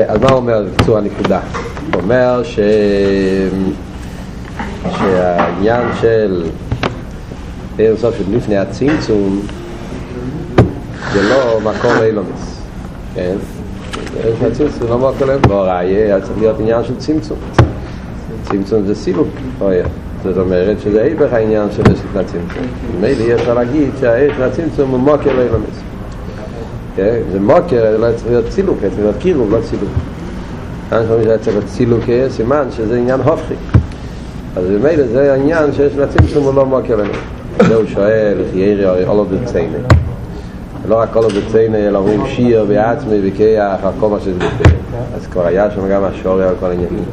אז מה אומר בקיצור הנקודה? הוא אומר ש... שהעניין של עיר סוף של לפני הצמצום זה לא מקור אילומס, כן? עיר של הצמצום לא מקור אילומס, לא ראיה, צריך להיות עניין של צמצום. צמצום זה סילוק, זאת אומרת שזה היפך העניין של לפני הצמצום. מילא אי אפשר להגיד שהעיר של הצמצום הוא מוקר אילומס. זה מוקר, לא צריך להיות צילוק, צריך להיות קירוב, לא צילוק. כאן שאומרים שזה צריך להיות צילוק, סימן שזה עניין הופכי. אז במילא זה העניין שיש לצמצום הוא לא מוקר לנו. זה הוא שואל, ירי הרי אולו ברצייני. לא רק אולו ברצייני, אלא אומרים שיר בעצמי וכיח כל מה שזה בפה. אז כבר היה שם גם השורי על כל העניינים.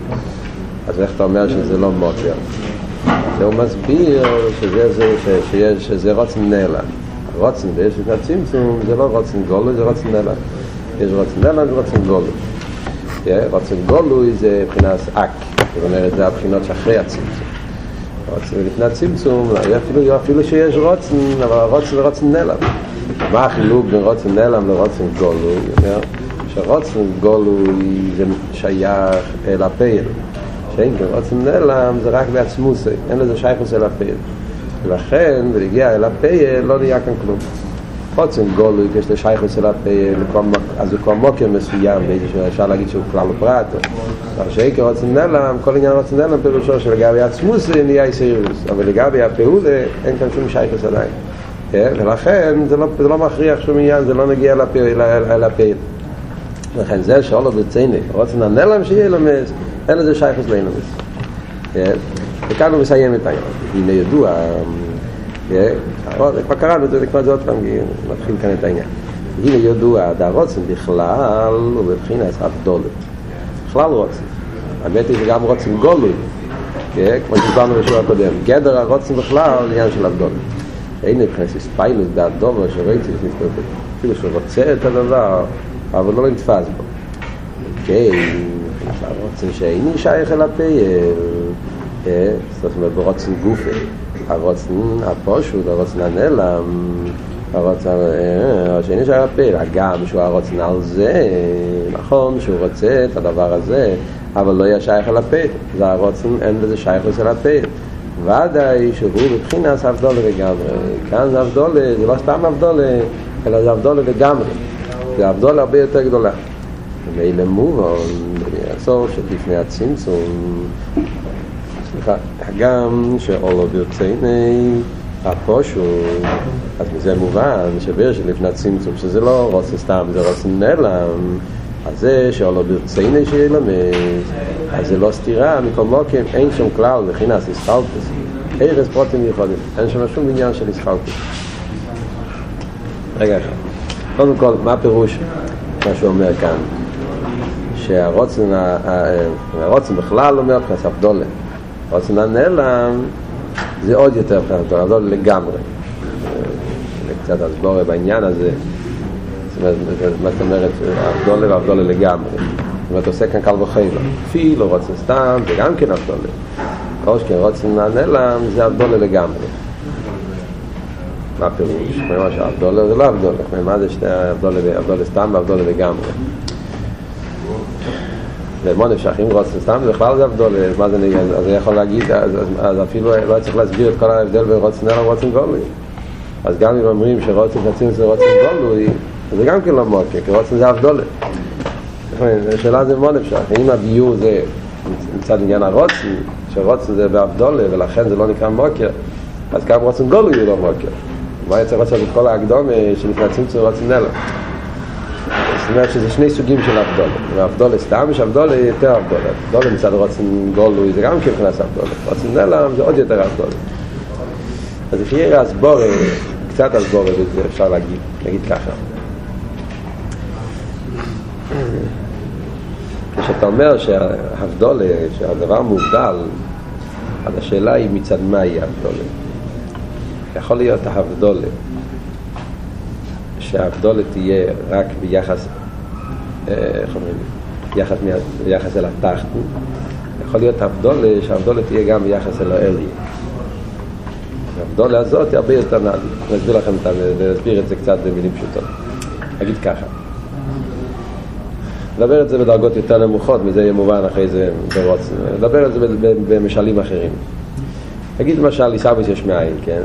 אז איך אתה אומר שזה לא מוקר? זה הוא מסביר שזה זה, שיש, שזה רוצן נעלם. רוצן ויש את הצמצום זה לא רוצן גולוי, זה רוצן נעלם. יש רוצן נעלם ורוצן גולוי. רוצן גולוי זה מבחינת אק. זאת אומרת, זה הבחינות שאחרי הצמצום. רוצן לפני הצמצום, אפילו, אפילו שיש רוצן, אבל רוצן זה רוצן נעלם. מה החילוק בין רוצן נעלם לרוצן גולוי? שרוצן גולוי זה שייך אל הפייל. שאין כן רוצן נעלם זה רק בעצמוס, אין לזה שייכוס אל הפייל. ולכן, ולהגיע אל הפייל, לא נהיה כאן כלום. רוצן גולוי, כשאתה שייך אצל הפייל, אז הוא כבר מוקר מסוים, אפשר להגיד שהוא כלל ופרט. אבל שאיקר רוצן נעלם, כל עניין רוצן נעלם פירושו שלגבי עצמוס נהיה איסאירוס, אבל לגבי הפעולה אין כאן שום שייכוס עדיין. ולכן זה לא, זה לא מכריח שום עניין, זה לא נגיע אל הפייל. לכן זה שאולו בצייני, רוצן הנעלם שיהיה למס, אין לזה שייכוס לאינומס. וכאן הוא מסיים את העניין. הנה ידוע, כבר קראנו את זה, כבר זה עוד פעם, מתחיל כאן את העניין. הנה ידוע, דהרוצן בכלל הוא בבחינת אבדולת. בכלל רוצן. האמת היא שגם רוצן גולוי, כמו שדיברנו בשבוע הקודם. גדר הרוצן בכלל עניין של אבדולת. הנה מבחינת הספיילוס באדומו שראיתי לפני אפילו שהוא רוצה את הדבר, אבל לא נתפס בו. כן, רוצן שאיני שייך אל הפייל. זאת אומרת ברוצן גופה הרוצן הפושוט, הרוצן הנעלם הרוצן השני שהיה פיל הגם שהוא הרוצן על זה נכון שהוא רוצה את הדבר הזה אבל לא יהיה שייך אל הפיל זה הרוצן, אין לזה שייך אל הפיל ודאי שהוא בבחינת אבדולה לגמרי. כאן זה אבדולה, זה לא סתם אבדולה אלא זה אבדולה לגמרי. זה אבדולה הרבה יותר גדולה. ואלה מובן הסוף שלפני הצמצום סליחה, גם שאולו ברצייני הפושו, אז מזה מובן שביר שלפני הצמצום שזה לא רוצה סתם, זה רוצה נעלם. אז זה שאולו ברצייני שילמד אז זה לא סתירה, מכל מוקם אין שום כלל מכינה סיסחלטס ארז פרוטים יכולים, אין שם שום עניין של סיסחלטס רגע אחד קודם כל, מה הפירוש מה שהוא אומר כאן? שהרוצן, הרוצן בכלל אומר כסף דולר רוצן הנעלם זה עוד יותר מבחינת לא לגמרי. קצת הסבורה בעניין הזה. מה זאת אומרת, אבדולה ואבדולה לגמרי. זאת אומרת, עושה כאן קל וחייבה. אפילו רוצן סתם, זה גם כן אבדולה. כל שכן רוצן הנעלם זה אבדולה לגמרי. מה הפירוש? מה שאבדולה זה לא אבדולה. מה זה שתי אבדולה סתם ואבדולה לגמרי? ומונה שייכים רוצן סתם, זה בכלל זה אבדול, מה זה נגיד, אז אני יכול להגיד, אז, אפילו לא צריך להסביר את כל ההבדל בין רוצן נעלם ורוצן גולוי. אז גם אם אומרים שרוצן חצים זה רוצן גולוי, זה גם כן לא מוקר, כי רוצן זה אבדולה. השאלה זה מאוד אפשר, אם הביור זה מצד עניין הרוצן, שרוצן זה באבדולה ולכן זה לא נקרא מוקר, אז גם רוצן גולוי הוא לא מוקר. מה יצא רוצה בכל ההקדומה שלפני הצמצום רוצן נעלם? זאת אומרת שזה שני סוגים של אבדולה. ואבדולה סתם יש אבדולה יותר אבדולה. אבדולה מצד רוצן גולוי זה גם נכנס אבדולה. רוצן נעלם זה עוד יותר אבדולה. אז לפי יראה הסבורה, קצת הסבורה בזה אפשר להגיד, נגיד ככה. כשאתה אומר שהאבדולה, שהדבר מובדל, אז השאלה היא מצד מה היא אבדולה. יכול להיות האבדולה שהאבדולה תהיה רק ביחס, איך אומרים, ביחס, ביחס אל התחתן, יכול להיות אבדולה, שהאבדולה תהיה גם ביחס אל האלי. האבדולה הזאת היא הרבה יותר נעדי. אני אסביר לכם את זה, אסביר את זה קצת במילים פשוטות. אגיד ככה. נדבר את זה בדרגות יותר נמוכות, מזה יהיה מובן אחרי זה ברוץ. נדבר את זה במשלים אחרים. נגיד למשל עיסאוויס יש מאין, כן?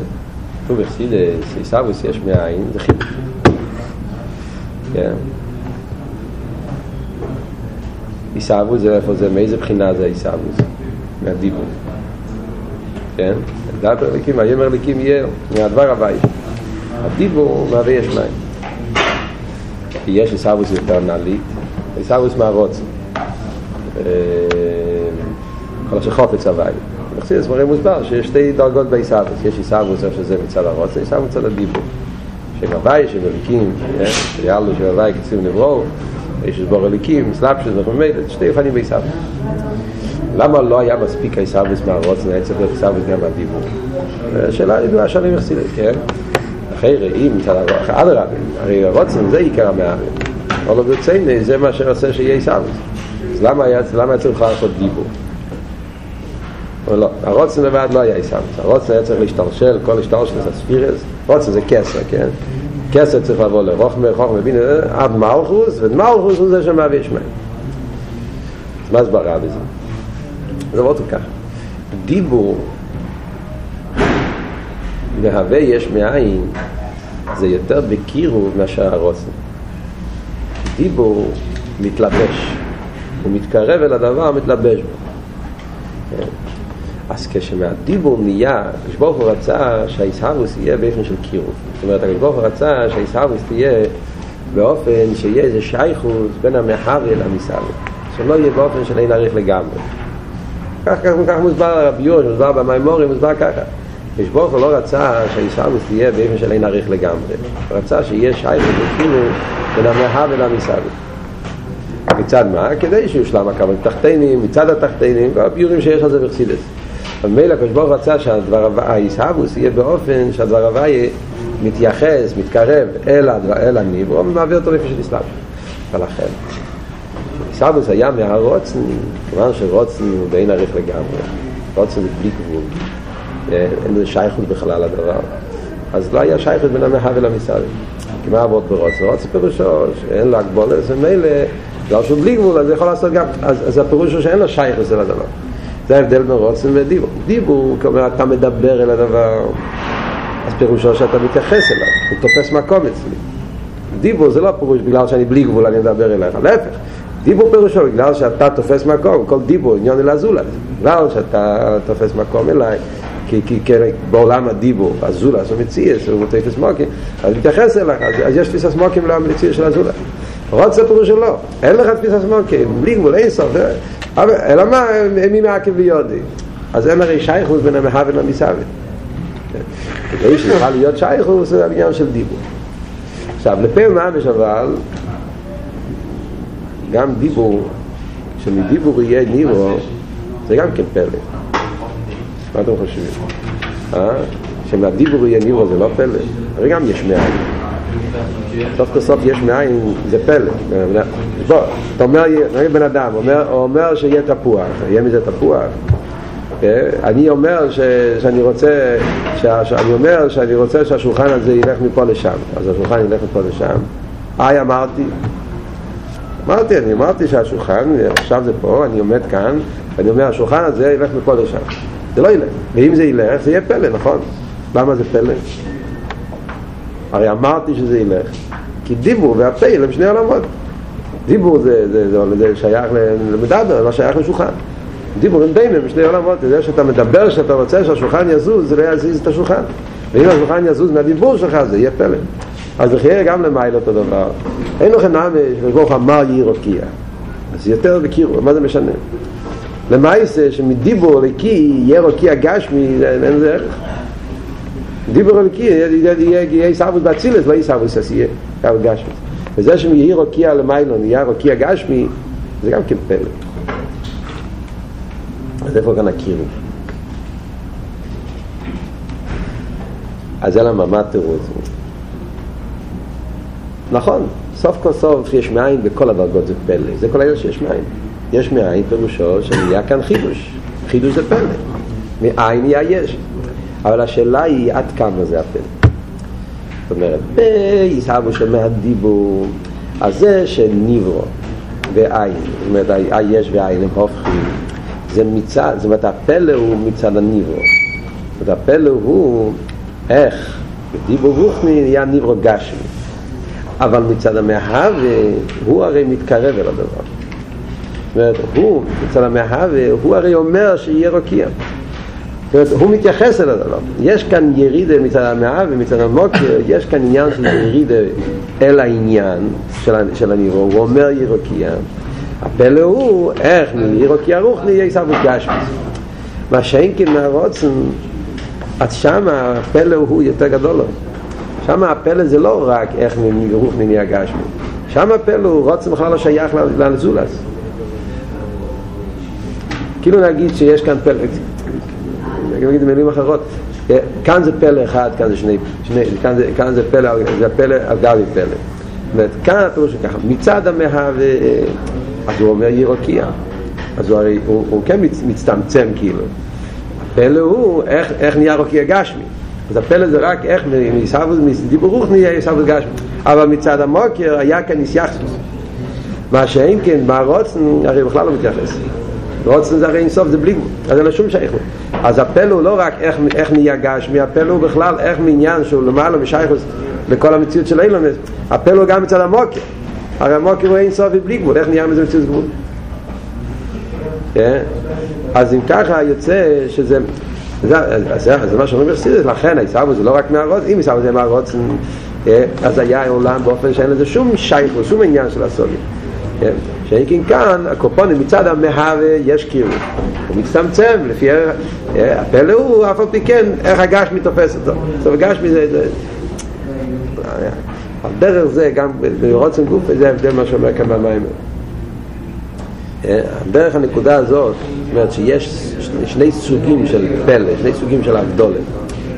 כתוב בחסידס, עיסאוויס יש מאין, זה חידוש. כן? עיסאוויס זה איפה זה, מאיזה בחינה זה עיסאוויס? מהדיבור. כן? דעת אליקים, ויאמר אליקים יהיה, מהדבר הבית. הדיבור מהווה יש מים. כי יש עיסאוויס יותר נעלית, עיסאוויס מהרוץ. כל שחופץ הוואי. בחסידס מראה מוסבר שיש שתי דרגות בעיסאוויס. יש עיסאוויס איפה שזה מצד הרוץ, עיסאוויס מצד הדיבור. שם הוואי, שם אליקים, שיאלו של הוואי קצים נברו, יש שבור אליקים, סלאפשס וכו', שתי אופנים בעיסאוויס. למה לא היה מספיק עיסאוויס מהרוץ, היה צריך להיות עיסאוויס גם מהדיבור? שאלה ידועה שאני מחסידת, כן? אחרי רעים, אדרבה, הרי הרוצן זה עיקר המערים. אבל ברציני זה מה שעושה שיהיה עיסאוויס. אז למה היה צריך לעשות דיבור? או לא, הרוצן לבד לא היה עיסאוויס. הרוצן היה צריך להשתלשל, כל השתלשל זה ספירס. רוצן זה כסר, כן? כסר צריך לבוא לרוחמה, חוכמה, בינה, עד מלכוס, ומלכוס הוא זה שמהווה שמיים. אז מה הסברה בזה? זה מאוד ככה. דיבור מהווה יש מאין זה יותר בקירוב מאשר הרוצן. דיבור מתלבש, הוא מתקרב אל הדבר, מתלבש בו. אז כשמהדיבור נהיה, כשברוך הוא רצה שהאיסהרוס יהיה באופן של קירוב. זאת אומרת, כשברוך הוא רצה שהאיסהרוס תהיה באופן שיהיה איזה שייכות בין המחבר למסעבר. שלא יהיה באופן של אין עריך לגמרי. כך כך כך מוסבר רבי יורש, מוסבר במימורים, מוסבר ככה. כשברוך הוא לא רצה שהאיסהרוס תהיה באופן של אין עריך לגמרי. הוא רצה שיהיה שייכות וכאילו בין המחבר למסעבר. מצד מה? כדי שיושלם הכוון תחתינים, מצד התחתינים, והביורים שיש על זה בחסידס. ומילא הקדוש ברוך רצה שהדבר הישהבוס יהיה באופן שהדבר הוויה מתייחס, מתקרב אל, אל הניברו ומעביר אותו לפי של אסלאם. ולכן, ישהבוס היה מהרוצן, כיוון שרוצן הוא בין עריך לגמרי, רוצן זה בלי גבול, אין לזה שייכות בכלל לדבר, אז לא היה שייכות בין המחאה ולמסערים. כי מה עבוד ברוצן? רוצן פירושו שאין לו הגבולת, ומילא, בגלל שהוא בלי גבול, אז יכול לעשות גם, אז, אז הפירוש הוא שאין לו שייכות לדבר. זה ההבדל בין רוצן ודיבור. דיבור, כלומר, אתה מדבר אל הדבר, אז פירושו שאתה מתייחס אליו, הוא תופס מקום אצלי. דיבור זה לא פירוש בגלל שאני בלי גבול אני מדבר אליך, להפך. דיבור פירושו בגלל שאתה תופס מקום, כל דיבור עניון אל הזולת. בגלל שאתה תופס מקום אליי, כי, כי, כי בעולם הדיבור, הזולת הוא מציאס, הוא תופס מוקים, אז מתייחס אליך, אז, אז יש תפיסת מוקים למציאס של הזולת. רוצה פירושו לא, אין לך תפיסת מוקים, בלי גבול, אין סוף, אלא מה, מי מעכב ויודי אז אין הרי שייכות בין המהוון למסוון כדי שיוכל להיות שייכות זה העניין של דיבור עכשיו לפה ממש אבל גם דיבור שמדיבור יהיה נירו זה גם כן פלא מה אתם חושבים? אה? שמהדיבור יהיה נירו זה לא פלא? הרי גם יש מאין סוף כל סוף יש מאין זה פלא בוא, אתה אומר, נגיד בן אדם, אומר, אומר שיהיה תפוח, יהיה מזה תפוח אני אומר ש, שאני רוצה ש, שאני אומר שאני רוצה שהשולחן הזה ילך מפה לשם. אז השולחן ילך מפה לשם. היי אמרתי. אמרתי, אני אמרתי שהשולחן עכשיו זה פה, אני עומד כאן ואני אומר השולחן הזה ילך מפה לשם. זה לא ילך, ואם זה ילך זה יהיה פלא, נכון? למה זה פלא? הרי אמרתי שזה ילך כי דיבור והפייל הם שני עולמות. דיבור זה, זה, זה, זה, שייך למדבר, לא שייך לשולחן. דיבור הם בינם שני עולמות. זה שאתה מדבר שאתה רוצה שהשולחן יזוז זה לא יזיז את השולחן. ואם השולחן יזוז מהדיבור שלך זה יהיה פלא. אז יהיה גם למעלה אותו דבר. אין לכם נמש וברוך אמר יהי רוקיע אז יותר בקירו, מה זה משנה? למעשה שמדיבור לקי יהיה רוקיע גשמי אין לזה ערך דיבור אלוקי, יהיה עיסאוווס באצילס, לא עיסאוווס עשייה, קו גשמי. וזה שיהי רוקיע למיילון, יהיה רוקיע גשמי, זה גם כן פלא. אז איפה כאן הקירוב? אז זה למה, מה התירוץ? נכון, סוף כל סוף יש מאין בכל הדרגות זה פלא, זה כל העניין שיש מאין. יש מאין פירושו שנהיה כאן חידוש, חידוש זה פלא. מאין נהיה יש. אבל השאלה היא עד כמה זה הפלא. זאת אומרת, בעיסאוו של מהדיבור, אז זה שניברו, ועין, זאת אומרת היש ועין הם הופכים, זה מצד, זאת אומרת הפלא הוא מצד הניברו, זאת אומרת הפלא הוא איך? דיבור רוחני נהיה ניברו גשמי, אבל מצד המהווה הוא הרי מתקרב אל הדבר, זאת אומרת הוא, מצד המהווה, הוא הרי אומר שיהיה רוקיע הוא מתייחס אל הדבר. יש כאן ירידה מצד המאה ומצד המוקר, יש כאן עניין של ירידה אל העניין של, של הנירו, הוא אומר ירוקייה. הפלא הוא איך מירוקייה רוחני יהיה סבוס גשמי. מה שאין כן מהרוצן, אז שם הפלא הוא יותר גדול לו. שם הפלא זה לא רק איך מרוחני נהיה גשמי. שם הפלא הוא רוצן בכלל לא שייך לנזולס. כאילו נגיד שיש כאן פלא, אני אגיד במילים אחרות, כאן זה פלא אחד, כאן זה שני, שני כאן, זה, כאן זה פלא, זה פלא על גבי פלא. זאת אומרת, כאן הפירוש הוא ככה, מצד המהווה, אז הוא אומר ירוקיע, אז הוא הרי, הוא, הוא כן מצטמצם כאילו. הפלא הוא איך, איך נהיה רוקיע גשמי. אז הפלא זה רק איך מסבוס, מדיבור רוח נהיה סבוס גשמי. אבל מצד המוקר היה כאן ניסייחסוס. מה שאין כן, מהרוצן, הרי בכלל לא מתייחס. רוצן זה הרי אינסוף, זה בלי גבול, אז אין לו שום שייכות. אז הפלא הוא לא רק איך, איך נהיה גשמי, הפלא הוא בכלל איך מעניין שהוא למעלה משייכות לכל המציאות של אילומס, הפלא הוא גם מצד המוקר. הרי המוקר הוא אינסוף ובלי גבול, איך נהיה מזה מציאות גבול? Yeah. אז אם ככה יוצא שזה זה, זה, זה מה שאומרים בחסידס, לכן העיסאוו זה לא רק מהרוץ, אם עיסאוו זה מהרוץ אז היה עולם באופן שאין לזה שום שייכות, שום עניין של הסוגיה שאין כן כאן, הקופונים מצד המהווה יש קירוב הוא מצטמצם לפי הפלא הוא אף על פי כן איך הגשמי תופס אותו. זאת הגשמי זה, זה על דרך זה גם ברוצן גוף זה ההבדל מה שאומר כאן במים דרך הנקודה הזאת זאת אומרת שיש שני סוגים של פלא, שני סוגים של אבדולת.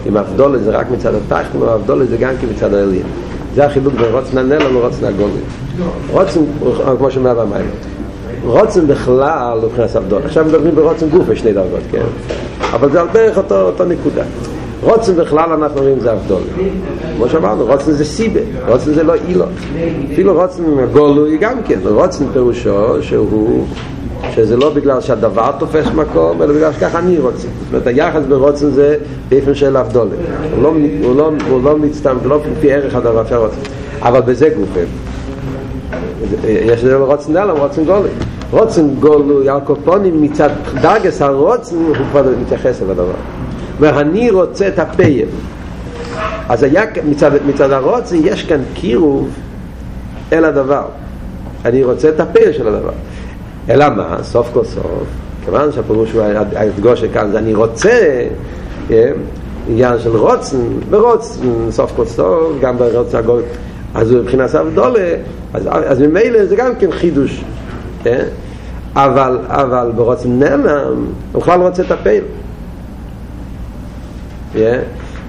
אם אבדולת זה רק מצד התחתון, אבדולת זה גם כמצד העליין זה החילוק בין רוצן הנלם לרוצן הגולם רוצן, כמו שאומר במים רוצן בכלל הוא נכנס אבדול עכשיו מדברים ברוצן גוף בשני דרגות, כן? אבל זה על דרך אותו, אותו נקודה. רוצן בכלל אנחנו רואים זה אבדול כמו שאמרנו, רוצן זה סיבה רוצן זה לא אילו אפילו רוצן גולוי גם כן רוצן פירושו שהוא שזה לא בגלל שהדבר תופס מקום, אלא בגלל שככה אני רוצה. זאת אומרת, היחס ברוצן זה באופן של אבדולת. הוא לא, הוא לא, הוא לא מצטם, זה לא לפי ערך הדבר אפשר רוצה. אבל בזה גופה. יש לזה רוצן נלם, רוצן גולי. רוצן גולו, יעקופונים מצד דרגס הרוצן, הוא כבר מתייחס אל הדבר. ואני רוצה את הפייל. אז היה, מצד, מצד הרוצן יש כאן קירוב אל הדבר. אני רוצה את הפייל של הדבר. אלא מה? סוף כל סוף, כיוון שהפירוש הוא ההדגוש כאן זה אני רוצה, עניין של רוצן, ורוצן, סוף כל סוף, גם ברוצן הגול, אז הוא מבחינת אבדולה, אז, אז ממילא זה גם כן חידוש, אבל, אבל ברוצן נעלם, הוא בכלל רוצה את הפעיל.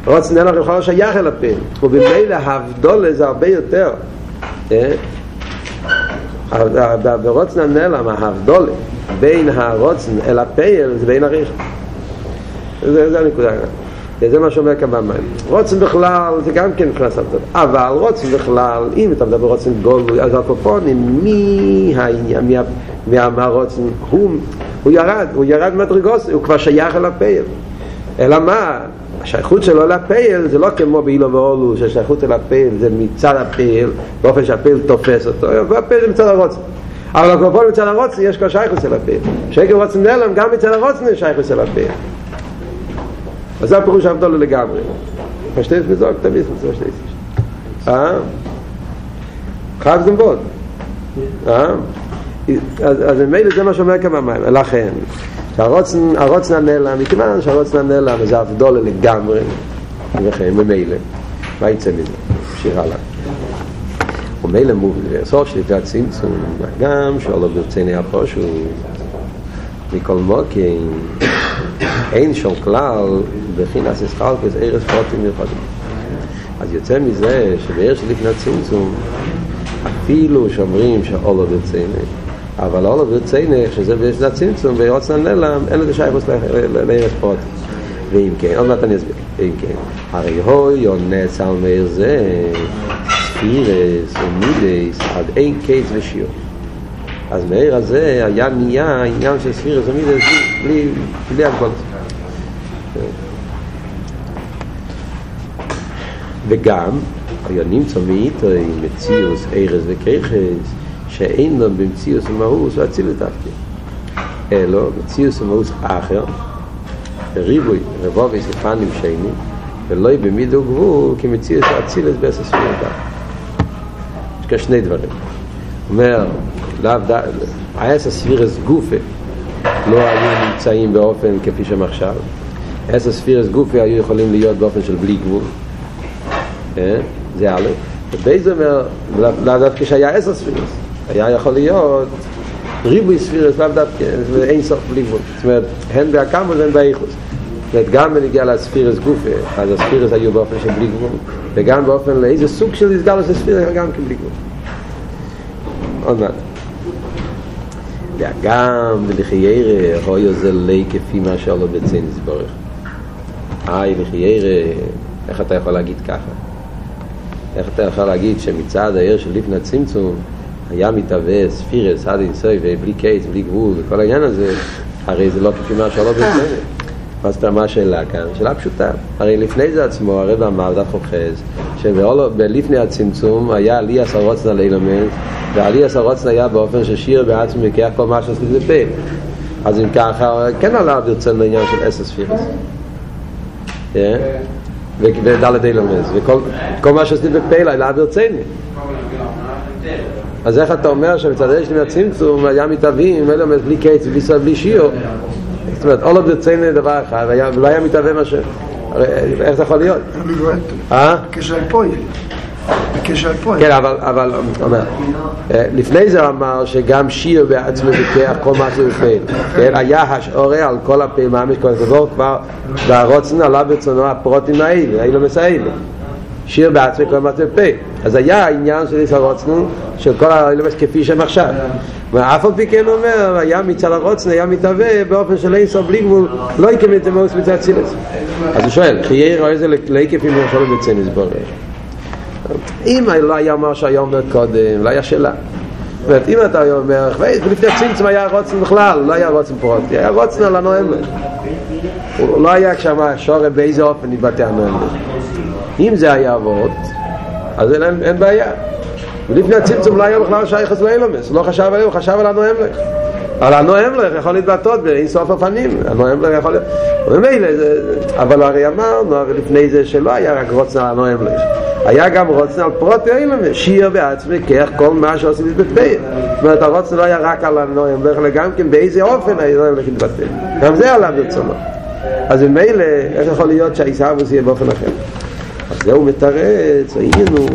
רוצן נעלם בכלל לא שייך אל הפעיל, ובמילא האבדולה זה הרבה יותר. ברוצן הנעלם, ההבדולה בין הרוצן אל הפייל זה בין הריח. זה, זה הנקודה. זה מה שאומר כאן במים. רוצן בכלל זה גם כן כנס הבדול אבל רוצן בכלל אם אתה מדבר רוצן גולוי אז הקופונים מי העניין מהרוצן הוא, הוא ירד הוא ירד מדרגוס הוא כבר שייך אל הפייל. אלא מה השייכות שלו לפייל זה לא כמו באילו ואולו שהשייכות אל הפייל זה מצד הפייל באופן שהפייל תופס אותו והפייל זה מצד הרוצן. אבל הקופון מצד הרוצן יש כבר שייכות אל הפייל. שקר רוצן נעלם גם מצד הרוצן יש שייכות אל הפייל. אז זה הפירוש הבדול לגמרי. פשטייס בזוג תמיס מצד פשטייס אה? חייב זה מבוד אה? אז ממילא זה מה שאומר כמה מים לכן שהרוצן, הרוצן הנעלם, מכיוון שהרוצן הנעלם זה אבדולה לגמרי, וכן, ממילא, מה יצא מזה? נמשיך הלאה. ומילא סוף שליטי הצמצום, גם שאולו ברציני הפושו, מכל מוקים, אין שום כלל, בחינס אסחלקוס, ארץ פרוטים מיוחדים. אז יוצא מזה שבעיר שלפני הצמצום, אפילו שאומרים שאולו ברציני, אבל לא ברצינה, שזה יש צמצום ורוצן נעלם, אין לזה שייכוס לארץ פרוט. ואם כן, עוד מעט אני אסביר. ואם כן, הרי הוי יונץ על מאיר זה ספירס ומידס עד אין קייס ושיעור. אז מהעיר הזה היה נהיה עניין של ספירס ומידס בלי, בלי הגבלות. וגם היה נמצא עם מציאוס ארז וכיחס שאין לו במציאוס ומאוס ואציל את דווקא. אלו מציאוס ומאוס אחר ריבוי רבובי ספנים שני ולא במידו גבול כמציאוס ואציל את בעשר ספירת יש כאן שני דברים. אומר לאו דע... העשר ספירס גופה לא היו נמצאים באופן כפי שהם עכשיו. עשר ספירס גופה היו יכולים להיות באופן של בלי גבול. זה א', ובייז אומר, לאו דווקא שהיה עשר ספירס, היה יכול להיות ריבוי ספירס, לאו דווקא, ואין סוף בלי גבול. זאת אומרת, הן בהקמות והן באיכוס. זאת אומרת, גם בנגיע לספירס גופה, אז הספירס היו באופן של בלי גבול, וגם באופן לאיזה סוג של הסגל של ספירס, גם כן בלי גבול. עוד מעט. והגם ולחיירה, הוי זה לי כפי מה שעלו בצין סבורך. היי, לחיירה, איך אתה יכול להגיד ככה? איך אתה יכול להגיד שמצד העיר של לפני הצמצום היה מתהווה ספירס, עד אינסוי, ובלי קייס, בלי גבול, וכל העניין הזה, הרי זה לא כפי מה שלא בסדר. מה זאת מה השאלה כאן? שאלה פשוטה. הרי לפני זה עצמו, הרב אמר, דף חוכז, שבלפני הצמצום היה עלי עשר רוצנה לילמנט, ועלי עשר רוצנה היה באופן ששיר בעצמו יקח כל מה שעשית בפה. אז אם ככה, כן עלה ברצון לעניין של עשר ספירס. ודלת אילומס, וכל מה שעשיתי בפיילה, להעביר צייני. אז איך אתה אומר שמצד יש לי מהצמצום היה מתאבים, אילומס בלי קייץ, בלי סוף, בלי שיעור? זאת אומרת, אולו ברצייני דבר אחד, ולא היה מתאבה מה ש... איך זה יכול להיות? אה? כשל פועל. בקשר פה. כן, אבל, אבל, אומר, לפני זה אמר שגם שיר בעצמו לוקח כל מה שזה פעיל. כן, היה השעורה על כל ממש כל הדבר כבר, והרוצן עלה ברצונו הפרוטים האלה, האלה מסיילים. שיר בעצמי כל מה זה פעיל. אז היה העניין של ישראל רוצנו, של כל האילומס כפי שהם עכשיו. ואף על פי כן אומר, היה מצד הרוצנו, היה מתהווה באופן של אינסוף בלי גבול, לא יקם את המוס מצד צילס. אז הוא שואל, חיי רואה זה להיקפים יכולים בצנס בורר. אם לא היה מה שהיה אומר קודם, לא היה שאלה. זאת אומרת, אם אתה אומר, ולפני הצמצום היה רוצן בכלל, לא היה רוצן פרוטי, היה רוצן על הנואמת. לא היה כשם שורם באיזה אופן יתבטא הנואמת. אם זה היה אבות, אז אין, אין בעיה. ולפני הצמצום לא היה בכלל שייכס לאילומס, לא חשב עליהם, חשב על הנואמת. על הנואם לך יכול להתבטאות באין סוף הפנים, הנואם לך יכול. ומילא, אבל הרי אמרנו, הרי לפני זה שלא היה רק רוצן על הנואם לך. היה גם רוצן על פרוטי אילם, שיר בעצמי, כך כל מה שעושים בפה. זאת אומרת, הרוצן לא היה רק על הנואם לך, אלא גם כן באיזה אופן הנואם לך להתבטא. גם זה עלה ברצונו. אז ממילא, איך יכול להיות שהעיסאוווס יהיה באופן אחר? אז זהו מתרץ, היינו...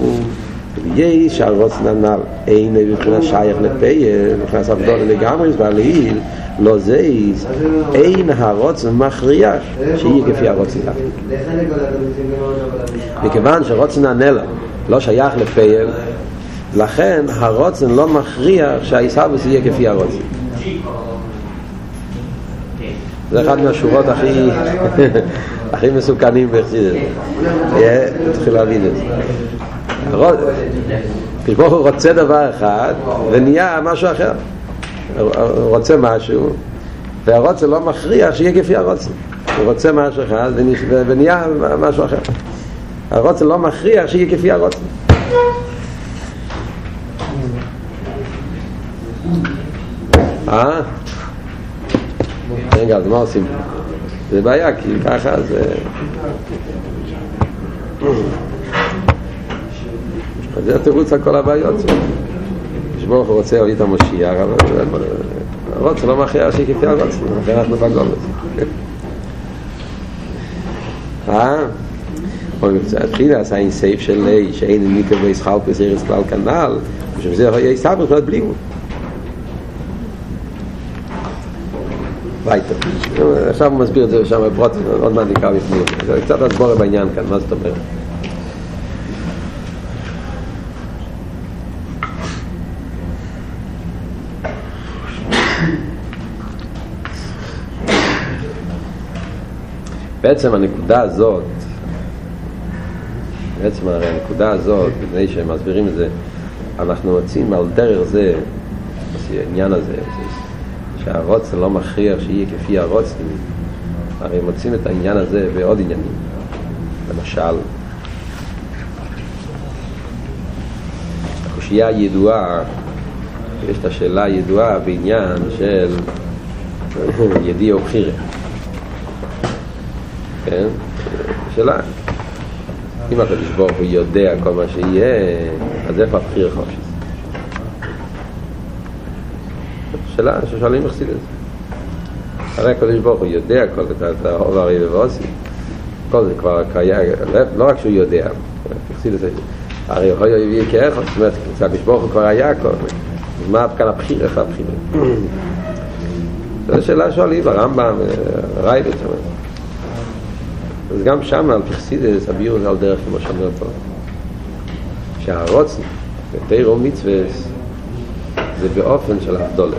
יש הרוצן הנ"ל אין מבחינה שייך לפייל, מבחינת עבדו לגמרי, והלעיל לא זייס, אין הרוצן מכריח שיהיה כפי הרוצן דווקא. מכיוון שרוצן הנ"ל לא שייך לפייל, לכן הרוצן לא מכריח שהעיסאוויס יהיה כפי הרוצן. זה אחד מהשורות הכי הכי מסוכנים בחסידות. תתחיל להבין את זה. כשברוך הוא רוצה דבר אחד ונהיה משהו אחר הוא רוצה משהו והרוצה לא מכריח שיהיה כפי הרוצה הוא רוצה משהו אחד ונהיה משהו אחר הרוצה לא מכריח שיהיה כפי הרוצה אה? רגע, אז מה עושים? זה בעיה, כי ככה זה... זה התירוץ על כל הבעיות. שברוך הוא רוצה להביא את המשיח אבל הרוצה לא מכריע שהיא כפי הרוצה לכן אנחנו בגולת אה? התחילה עשה אין סייף של לי שאין ניקר וישחל פסרס כלל כנל ושבזה היה סבא זאת וייטר עכשיו הוא מסביר את זה שם בפרוט עוד מעט נקרא בפנים. זה קצת הסבורה בעניין כאן מה זאת אומרת? בעצם הנקודה הזאת, בעצם הרי הנקודה הזאת, לפני מסבירים את זה, אנחנו רוצים על דרך זה, העניין הזה, שהרוצן לא מכריח שיהיה כפי הרוצן, הרי מוצאים את העניין הזה בעוד עניינים. למשל, הקושייה הידועה, יש את השאלה הידועה בעניין של ידיע ובחירה. כן? שאלה, אם הקדוש ברוך הוא יודע כל מה שיהיה, אז איפה הבחיר חופשי? שאלה ששואלים איך זה. הרי הקדוש ברוך הוא יודע כל את האור הרי ובעוסי. כל זה כבר קיים, לא רק שהוא יודע, הרי יכול להיות יביא כאחד, זאת אומרת, הקדוש ברוך הוא כבר היה כל אז מה כאן הבחיר, איפה הבחיר? זו שאלה שואלים ברמב"ם, רייבט, אז גם שם על פרסידס הביאו על דרך כמו שאומר פה שהרוצן בתירו מצווה זה באופן של הבדולה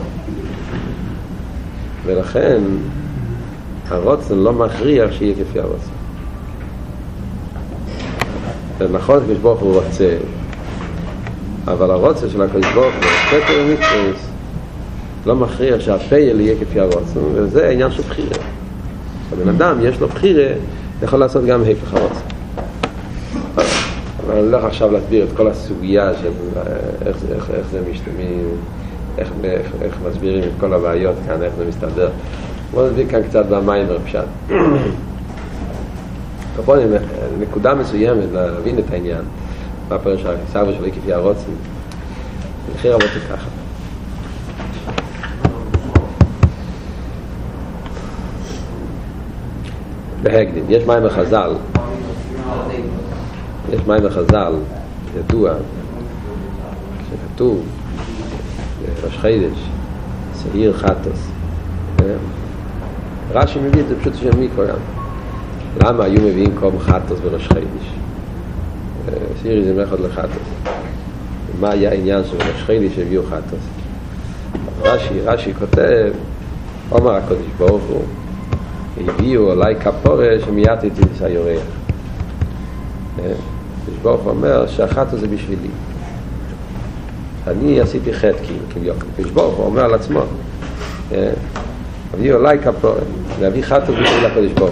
ולכן הרוצן לא מכריח שיהיה כפי הרוצן. זה נכון שקדוש ברוך הוא רוצה אבל הרוצן של הקדוש ברוך הוא בתירו מצווה לא מכריח שהפייל יהיה כפי הרוצן וזה עניין של בחירה. הבן אדם יש לו בחירה יכול לעשות גם היפך הרוצן. אבל אני הולך עכשיו להסביר את כל הסוגיה של איך, איך, איך זה משתמע, איך, איך, איך מסבירים את כל הבעיות כאן, איך זה מסתדר. בואו נסביר כאן קצת ופשט. כפונים, נקודה מסוימת להבין את העניין, מה פרש סבא שלי כפי הרוצן. לכי רבותי ככה. בהקדים. יש מים בחז"ל, יש מים בחז"ל, ידוע, שכתוב בראש חידש, שעיר חטוס. רש"י מביא את זה פשוט שם מיקרו גם. למה היו מביאים קום חטוס בראש חידש? שעיר זה מלכות לחטוס. מה היה העניין של ראש חידש שהביאו חטוס? רש"י, רש"י כותב, אומר הקודש ברוך הוא, הביאו עליי כפורה שמיד איתי את היורח. ברוך הוא אומר שאחת זה בשבילי. אני עשיתי חטא כאילו, ברוך הוא אומר על עצמו. הביאו עליי כפורה, להביא חטא בשביל הקדוש ברוך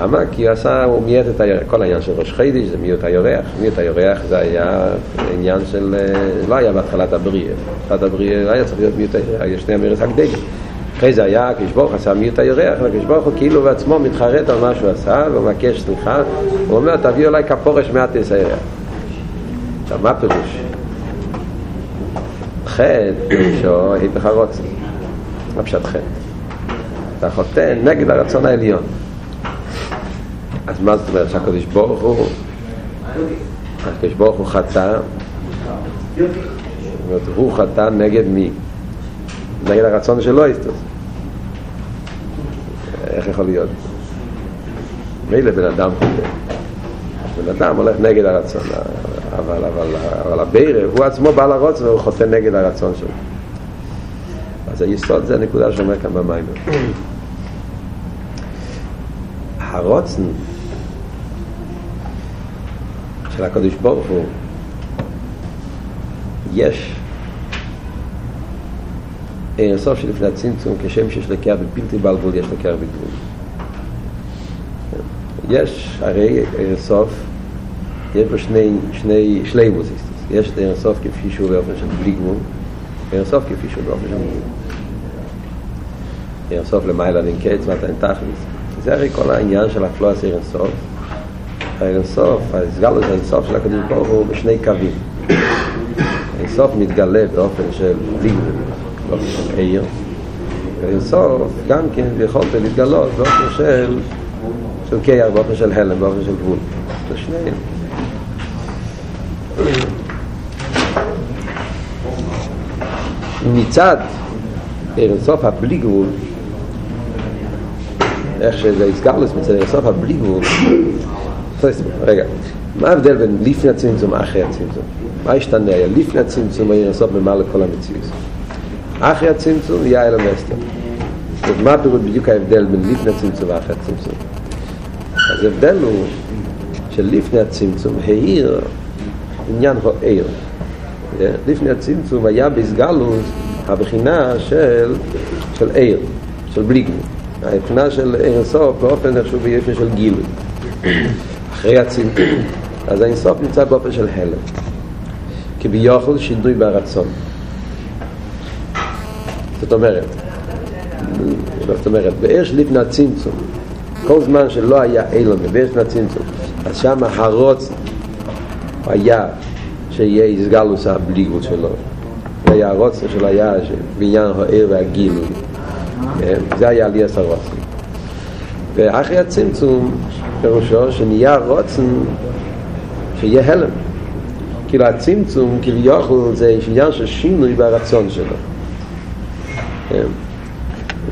למה? כי הוא עשה, הוא מיית את היורח, כל העניין של ראש חידיש זה מיית היורח, מיית היורח זה היה עניין של, לא היה בהתחלת הבריאה, בהתחלת הבריאה היה צריך להיות מיית היורח, יש שני אמירס הקדגל. אחרי זה היה, כשברוך עשה מי את הירח, וכשברוך הוא כאילו בעצמו מתחרט על מה שהוא עשה, ומבקש סליחה, הוא אומר, תביא אולי כפורש מעט את הירח. עכשיו, מה פירוש? חטא, פירושו, היפך הרוצן. מה פשט חטא? אתה חוטא נגד הרצון העליון. אז מה זאת אומרת שהקדוש ברוך הוא, הקדוש ברוך הוא חטא, זאת אומרת, הוא חטא נגד מי? נגד הרצון שלו יסתוס. איך יכול להיות? מילא בן אדם חוטא. בן אדם הולך נגד הרצון, אבל, אבל, אבל הבירה, הוא עצמו בעל הרוצן והוא חוטא נגד הרצון שלו. אז היסוד זה הנקודה שאומר כאן במים. הרוצן של הקדוש ברוך הוא יש אין סוף שלפני הצמצום, כשם שיש לקח בבלתי בלבול, יש לקח בגבול. יש, הרי אין סוף, יש בו שני, שני, שלי מוזיסטוס. יש את אין סוף כפי שהוא באופן של בלי גבול, אין סוף כפי שהוא באופן של גבול. אין סוף למעלה ננקץ ואתה אין תכלס. זה הרי כל העניין של הפלוס אין סוף. אין סוף, הסגלוס אין סוף של הקדוש ברוך הוא בשני קווים. אין סוף מתגלה באופן של בלי גבול. באופן של עיר, ולסוף גם כן יכולת להתגלות באופן של של קייח, באופן של הלם, באופן של גבול. זה שניהם. מצד אירסוף הבלי גבול, איך שזה הסגרלוס מצד אירסוף הבלי גבול, רגע, מה ההבדל בין לפני הצמצום ואחרי הצמצום? מה השתנה? היה לפני הצמצום אירסוף ממלא כל המציאות. אחרי הצמצום יהיה אלו מסתר. אז מה פירוט בדיוק ההבדל בין לפני הצמצום ואחרי הצמצום? אז ההבדל הוא שלפני הצמצום העיר עניין הוא עיר. לפני הצמצום היה בסגלוס הבחינה של, של עיר, של בלי. הבחינה של אינסוף באופן איכשהו ביופי של גילוי. אחרי הצמצום. אז האינסוף נמצא באופן של הלם. כביכול שינוי ברצון. זאת אומרת, זאת אומרת, באש לפני הצמצום, כל זמן שלא היה אילון, באש לפני הצמצום, אז שם הרוץ היה שיהיה איסגלוס הבלי גבול שלו. היה הרוצן שלו היה בעניין העיר והגילוי. זה היה לי עשר רוצן. ואחרי הצמצום, פירושו שנהיה רוצן שיהיה הלם. כאילו הצמצום כביכול זה עניין של שינוי ברצון שלו.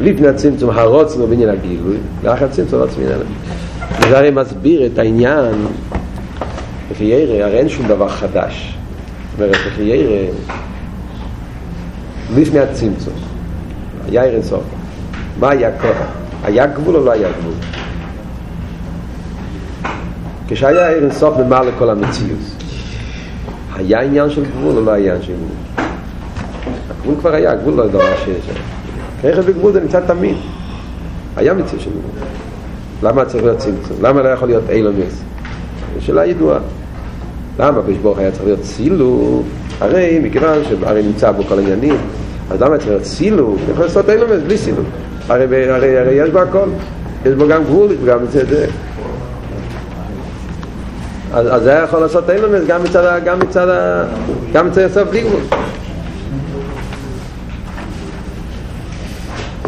לפני הצמצום הרוצן הוא בעניין הגילוי, לאחר הצמצום הרוצן בעניין הגילוי. זה הרי מסביר את העניין לפי ירא, הרי אין שום דבר חדש. זאת אומרת, לפי ירא, לפני הצמצום, היה ערן סוף. מה היה קודם? היה גבול או לא היה גבול? כשהיה ערן סוף ממעל לכל המציאות, היה עניין של גבול או לא היה עניין של גבול? הגבול כבר היה, הגבול לא דבר שיש. רכב בגבול זה נמצא תמיד. היה מציאות של גבול. למה צריך להיות צמצום? למה לא יכול להיות אילומס? שאלה ידועה. למה הקדוש ברוך היה צריך להיות סילוק? הרי מכיוון שהרי נמצא בו כל העניינים, אז למה צריך להיות סילוק? יכול לעשות אילומס בלי סילוק. הרי, הרי, הרי יש בו הכל. יש בו גם גבול, גם מצד זה. אז, אז זה היה יכול לעשות אילומס גם מצד, גם מצד, גם מצד הסוף גבול.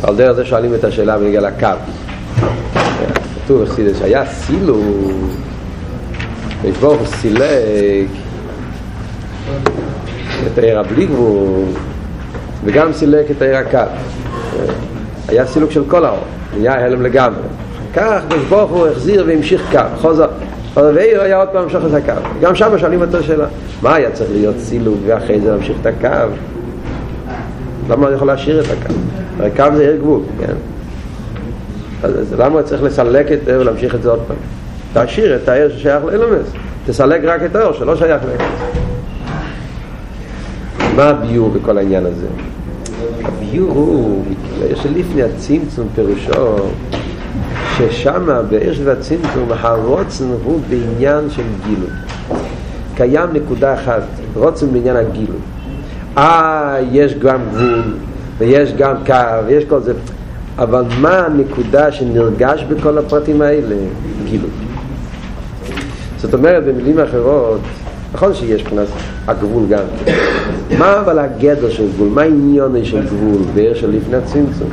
על דרך זה שואלים את השאלה בנגיע לקו. כתוב בחסידס שהיה סילוק יש הוא סילק את העיר הבלי גבול וגם סילק את העיר הקו היה סילוק של כל האור נהיה הלם לגמרי. כך יש ברוך הוא החזיר והמשיך קו חוזר ועיר היה עוד פעם שוחס הקו גם שם שואלים אותו שאלה מה היה צריך להיות סילוק ואחרי זה להמשיך את הקו? למה הוא יכול להשאיר את הקו? הקו זה עיר גבול כן? אז למה צריך לסלק את זה ולהמשיך את זה עוד פעם תשאיר את העיר ששייך לאילומס תסלק רק את העיר שלא שייך לאילומס מה הביור בכל העניין הזה? הביור הוא שלפני הצמצום פירושו ששם בעיר של הצמצום הרוצן הוא בעניין של גילוי קיים נקודה אחת רוצן בעניין הגילוי אה, יש גם גבול ויש גם קו ויש כל זה אבל מה הנקודה שנרגש בכל הפרטים האלה? גילוי זאת אומרת במילים אחרות נכון שיש מבחינת הגבול גם מה אבל הגדר של גבול? מה עניוני של גבול בעיר של לפני הצמצום?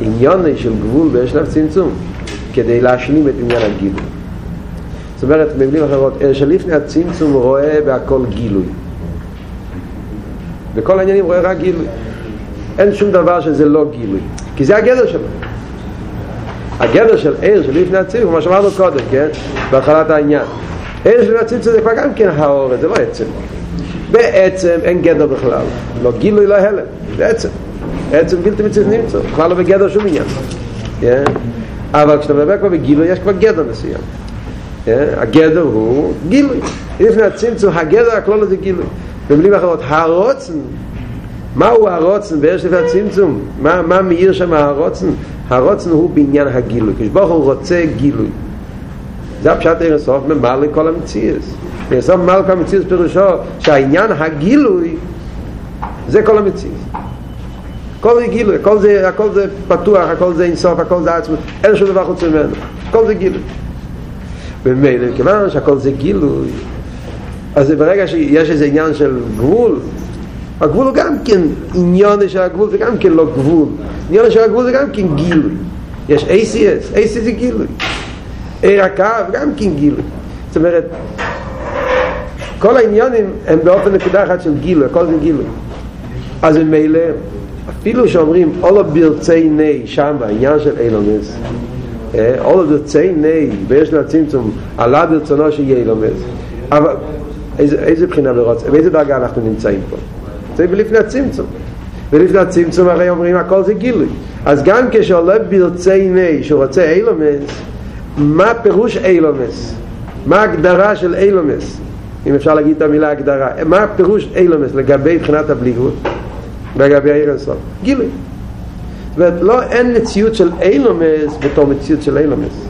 עניוני של גבול בעיר של הצמצום כדי להשלים את עניין הגילוי. זאת אומרת במילים אחרות עיר של לפני הצמצום רואה בהכל גילוי. בכל העניינים רואה רק גילוי. אין שום דבר שזה לא גילוי כי זה הגדר שלו. הגדר של עיר של לפני הצמצום כמו שאמרנו קודם כן? בהתחלת העניין עיר של הצמצום זה כבר גם כן האור, זה לא עצם. בעצם אין גדר בכלל. לא גילוי, לא הלם. זה עצם. עצם בלתי מצליח נמצא. בכלל לא בגדר שום עניין. אבל כשאתה מדבר כבר בגילוי, יש כבר גדר מסוים. הגדר הוא גילוי. לפני הצמצום, הגדר הכלול זה גילוי. במילים אחרות, הרוצן, מהו הרוצן בערך לפני הצמצום? מה, מה מאיר שם הרוצן? הרוצן הוא בעניין הגילוי. כשברוך הוא רוצה גילוי. זה הפשט עיר הסוף ממלא כל המציאס. עיר הסוף ממלא כל המציאס פירושו שהעניין הגילוי זה כל המציאס. כל זה גילוי, הכל זה, הכל זה פתוח, הכל זה אינסוף, הכל זה עצמות אין שום דבר חוץ ממנו, הכל זה גילוי. ומילא, כיוון שהכל זה גילוי אז ברגע שיש איזה עניין של גבול הגבול הוא גם כן עניון של הגבול זה גם כן לא גבול. עניון של הגבול זה גם כן גילוי. יש ACS, ACS זה גילוי עיר הקו גם כן גילוי. זאת אומרת כל העניונים הם באופן נקודה אחת של גילוי הכל זה גילוי. אז הם מילא אפילו שאומרים אולו ברצי ני שם בעניין של אילומס אולו ברצי ני ויש לה צמצום עלה ברצונו שיהיה אילומס אבל איזה, איזה בחינה ברוצה באיזה דרגה אנחנו נמצאים פה? זה בלפני הצמצום. ולפני הצמצום הרי אומרים הכל זה גילוי אז גם כשעולה ברצי ני שהוא רוצה אילומס מה פירוש אילומס? מה ההגדרה של אילומס? אם אפשר להגיד את המילה הגדרה. מה הפירוש אילומס לגבי בחינת הבליגות? לגבי העיר הסוף? גילוי. זאת אומרת, לא, אין מציאות של אילומס בתור מציאות של אילומס.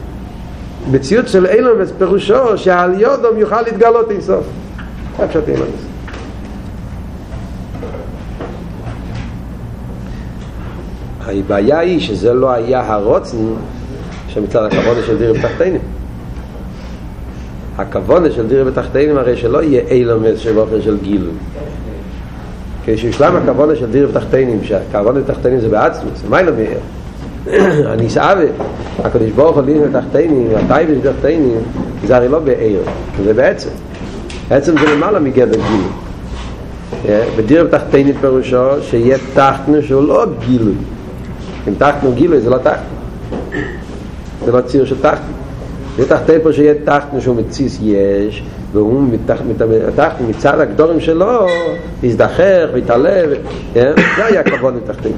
מציאות של אילומס פירושו שעל יודום יוכל להתגלות אינסוף. זה פשוט אילומס. הבעיה היא שזה לא היה הרוצן שמצד הכבוד של דירי בתחתינים. הכבוד של דירי בתחתינים הרי שלא יהיה אילומס שבאופן של גילוי. כשיושלם הכוונה של דיר ותחתינים, שהכוונה בתחתינים זה בעצמוס, מה לא מאיר? אני סעבה, הקדוש ברוך הוא דין ותחתינים, הטייבס ותחתינים, זה הרי לא בעיר, זה בעצם. בעצם זה למעלה מגדר גילוי. בדיר ותחתינים פירושו שיהיה תחתנו שהוא לא גילוי. אם תחתנו גילוי זה לא תחתנו. זה לא ציר של תחתנו. זה תחתי פה שיהיה תחתנו שהוא מציס יש, והוא מתחת מצד הגדורים שלו יזדחך ויתעלה זה היה כבוד מתחתים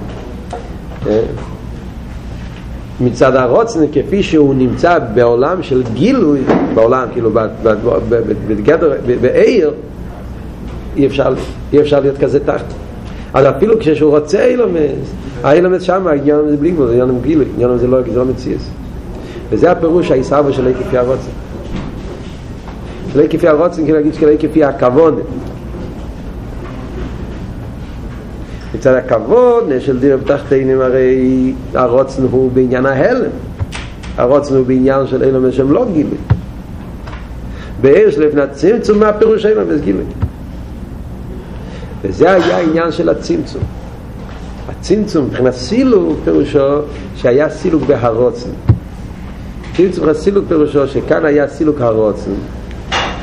מצד הרוצן כפי שהוא נמצא בעולם של גילוי בעולם כאילו בגדר בעיר אי אפשר, להיות כזה תחת. אז אפילו כשהוא רוצה אילומס האילומס שם העניין הזה בלי גבול זה עניין גילוי העניין הזה לא, לא מציאס וזה הפירוש הישרבו של כפי הרוצן לא כפי הרוצן, כאילו להגיד שלא כפי הכבוד. מצד הכבוד של דיר בתחתינים הרי הרוצן הוא בעניין ההלם. הרוצן הוא בעניין של אילום שהם לא גילי. בעיר של לפני הצמצום, מה הפירוש יש גילי? וזה היה העניין של הצמצום. הצמצום מבחינת סילוק פירושו שהיה סילוק בהרוצן. צמצום הסילוק פירושו שכאן היה סילוק הרוצן.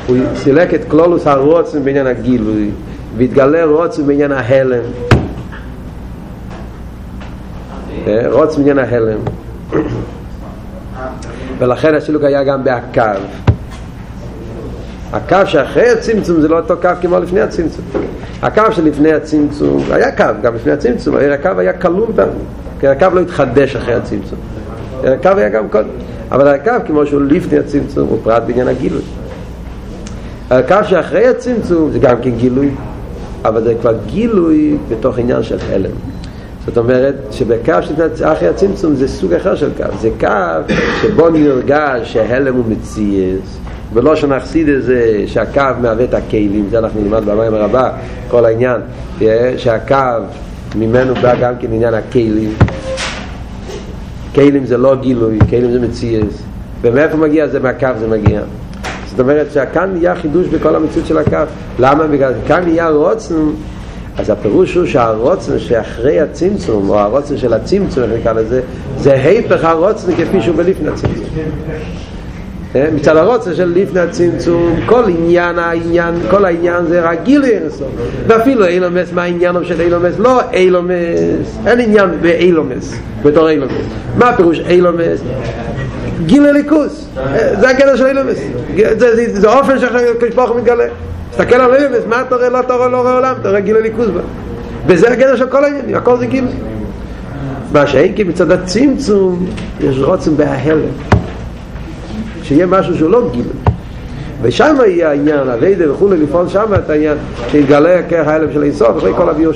הוא סילק את כלולוס הרוצן בעניין הגילוי והתגלה רוצן בעניין ההלם. רוצן בעניין ההלם. ולכן הסילוק היה גם בהקו הקו שאחרי הצמצום זה לא אותו קו כמו לפני הצמצום. הקו שלפני הצמצום היה קו גם לפני הצמצום הקו היה כלול כי הקו לא התחדש אחרי הצמצום. הקו היה גם קודם אבל הקו כמו שהוא לפני הצמצום הוא פרט בעניין הגילוי. הקו שאחרי הצמצום זה גם כן גילוי אבל זה כבר גילוי בתוך עניין של הלם. זאת אומרת שבקו שאחרי הצמצום זה סוג אחר של קו. זה קו שבו נרגש שהלם הוא מציאס ולא שנחסיד את זה שהקו מהווה את הכלים זה אנחנו נלמד במים הרבה כל העניין שהקו ממנו בא גם כן עניין הכלים כלים זה לא גילוי, כלים זה מציאס. ומאיפה מגיע זה? מהקו זה מגיע. זאת אומרת שכאן נהיה חידוש בכל המציאות של הקו. למה? בגלל כאן נהיה רוצן אז הפירוש הוא שהרוצן שאחרי הצמצום או הרוצן של הצמצום נקרא לזה זה היפך הרוצן כפי שהוא בלפני הצמצום מצד הרוצן של לפני הצמצום כל עניין העניין כל העניין זה רגיל אינסוף ואפילו אילומס מה העניין של אילומס? לא אילומס. אין עניין באילומס בתור אילומס. מה הפירוש אילומס? גיל הליכוס. זה הגדר של אילומס. זה אופן שהקדוש ברוך הוא מתגלה. תסתכל על אילומס מה אתה רואה? לא אתה רואה לא רואה עולם אתה רואה גיל הליכוס בה. וזה הגדר של כל העניינים הכל זה גיל. מה שאין כי מצד הצמצום יש רוצם בההלם שיהיה משהו שהוא לא גיל ושם יהיה העניין, הווידה וכולי, לפעול שם את העניין, שיתגלה כרך ההלם של אינסוף, אחרי כל הביור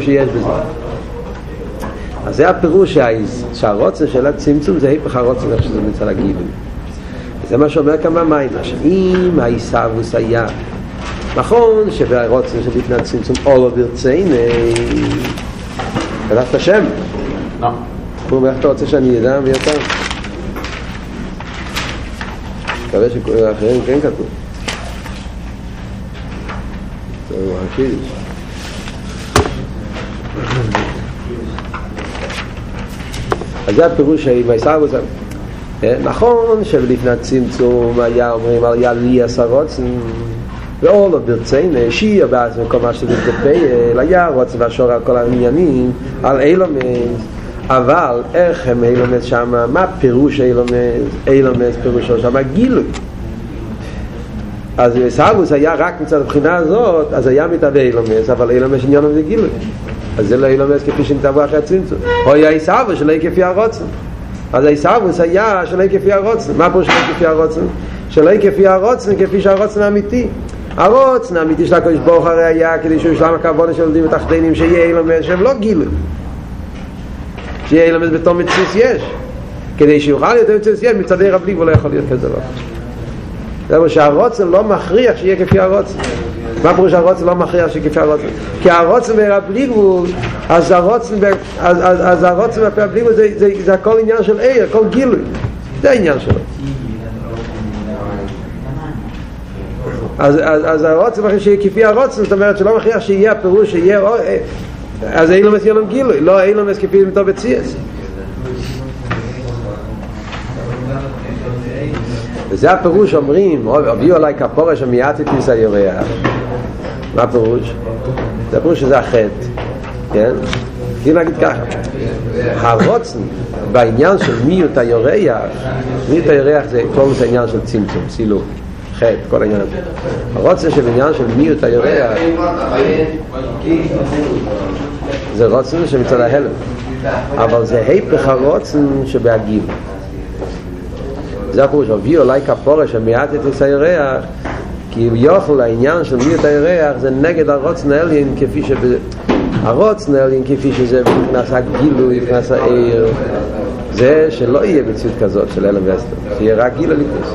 שיש בזה. אז זה הפירוש שהרוצן של הצמצום זה היפך הרוצן איך שזה מצא לגיבל זה מה שאומר כאן במים אם העיסאוווס היה נכון שבהרוצן של לפני הצמצום אולו ברציני כתבת השם. לא. הוא אומר איך אתה רוצה שאני אדע ויותר מקווה שאחרים כן כתוב זה הקידיש אז זה הפירוש עם הישרבוס נכון שלפני הצמצום היה אומרים על יעלי עשרוצן ואולו לא ברציין שיע בעצם כל מה שזה תפייל היה רוצן והשור על כל העניינים על אילומס אבל איך הם אילומס שם מה פירוש אילומס? אילומס פירושו שם גילוי. אז סאבוס היה רק מצד הבחינה הזאת אז היה מתהווה אילומס אבל אילומס עניין זה גילוי. אז זה לא אילומס כפי שנתבו אחרי הצמצום או היה איסאבוס שלא כפי הרוצן. אז האיסאבוס היה שלא כפי הרוצן. מה פה שלא כפי הרוצן? שלא כפי הרוצן, כפי שהרוצן האמיתי. הרוצן האמיתי של הקדוש ברוך הרי היה כדי שהוא ישלם הכוונה של ילדים ותחתינים שיהיה אילומס שהם לא גילו. שיהיה אילומס בתום מציס יש. כדי שיוכל להיות מציס יש מצד עיר הבלי ולא יכול להיות כזה דבר. זה אומר שהרוצן לא מכריח שיהיה כפי הרוצן. מה פירוש הרוצן לא מכריח שיהיה כפי הרוצן? כי הרוצן בלי גבול, אז הרוצן, אז, אז, אז הרוצן בלי גבול זה, זה, זה הכל עניין של עיר, הכל גילוי. זה העניין שלו. אז, אז, אז הרוצן מכריח שיהיה כפי הרוצן, זאת אומרת שלא מכריח שיהיה הפירוש שיהיה, אז אילומס יהיה להם גילוי, לא אילומס כפי מתו בציאס. וזה הפירוש אומרים, הביאו עליי כפורה שמיד תתניס היורח. מה הפירוש? זה הפירוש שזה החטא, כן? כאילו נגיד ככה, הרוצן בעניין של מיות היורח, מיות היורח זה כל זה עניין של צמצום, סילוק, חטא, כל העניין הזה. הרוצן של עניין של מיות היורח זה רוצן שמצד ההלם, אבל זה היפך הרוצן שבהגיב. זה הפירוש, הביאו אולי כפורה שמיעט את היסיירח כי יוכל העניין של מיות הירח זה נגד הרוצן העליין כפי שב... הרוצן העליין כפי שזה מבחינת הגילוי, מבחינת העיר זה שלא יהיה מציאות כזאת של אלם וסטר שיהיה רק גיל הליכוס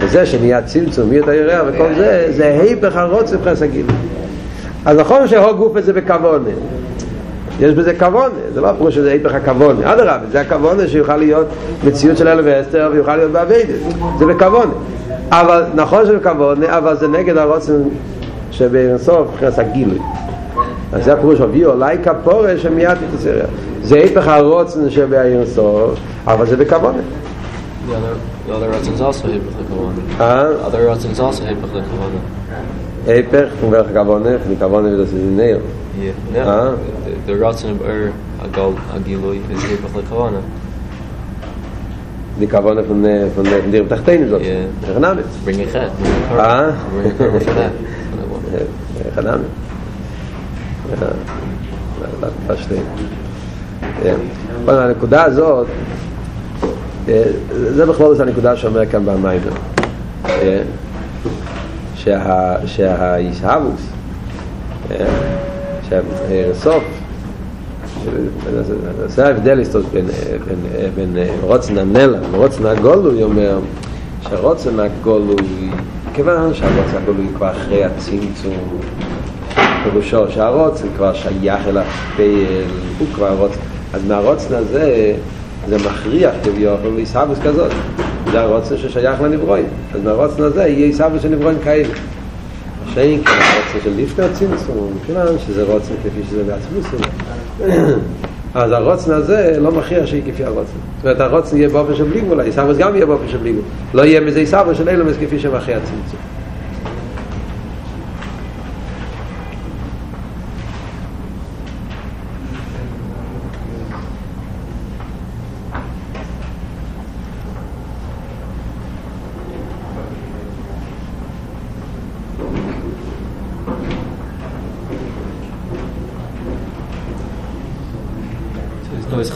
וזה שנהיה צמצום מיות הירח וכל זה זה היפך מבחינת הגילוי אז נכון שהוג גוף זה בכוונה יש בזה כבון, זה לא פירוש שזה היפך הכבון, אדרבה, זה הכבון שיוכל להיות מציאות של אלו ואסתר ויוכל להיות בעבידת, זה בכבון. אבל נכון שזה בכבון, אבל זה נגד הרוצן שבסוף נכנס הגילוי. אז זה הפירוש אבי אולי כפורה שמיד תתסרר. זה היפך הרוצן שבעיר סוף, אבל זה בכבון. The other, the also Ratzins also Hepech Lekavone. Ah? Other Ratzins also Hepech Lekavone. Hepech, von welcher Kavone? Von der Kavone, das ist in Yeah, no. Ah? The, the Ratzin of Er, Agal, Agiloi, is Hepech Lekavone. Die Kavone von, von, von dir Tachtein ist das. Yeah. Rechanamitz. Bring it khat Ah? Bring it head. Rechanamitz. Ja, verstehe. der אבל הנקודה הזאת, זה בכלל זה הנקודה שאומר כאן במיימר שה שהישהבוס שהסוף זה ההבדל בין, בין רוצן הנלע ורוצן הגולוי אומר שרוצן הגולוי כיוון שהרוצן הגולוי כבר אחרי הצמצום פירושו שהרוצן כבר שייך אל הפייל הוא כבר רוצן אז מהרוצן הזה זה מכריח כביכול להיסבוס כזאת. זה הרוצן ששייך לנברואים. אז מהרוצן הזה יהיה היסבוס של נברואים כאלה. שאין כאן הרוצן של לפני הצמצום כיוון שזה רוצן כפי שזה בעצמוס אז הרוצן הזה לא מכריח שיהיה כפי הרוצן. זאת אומרת הרוצן יהיה באופן של בלי גבול היסבוס גם יהיה באופן של בלי גבול. לא יהיה מזה היסבוס של אילומס כפי שמכריח הצמצום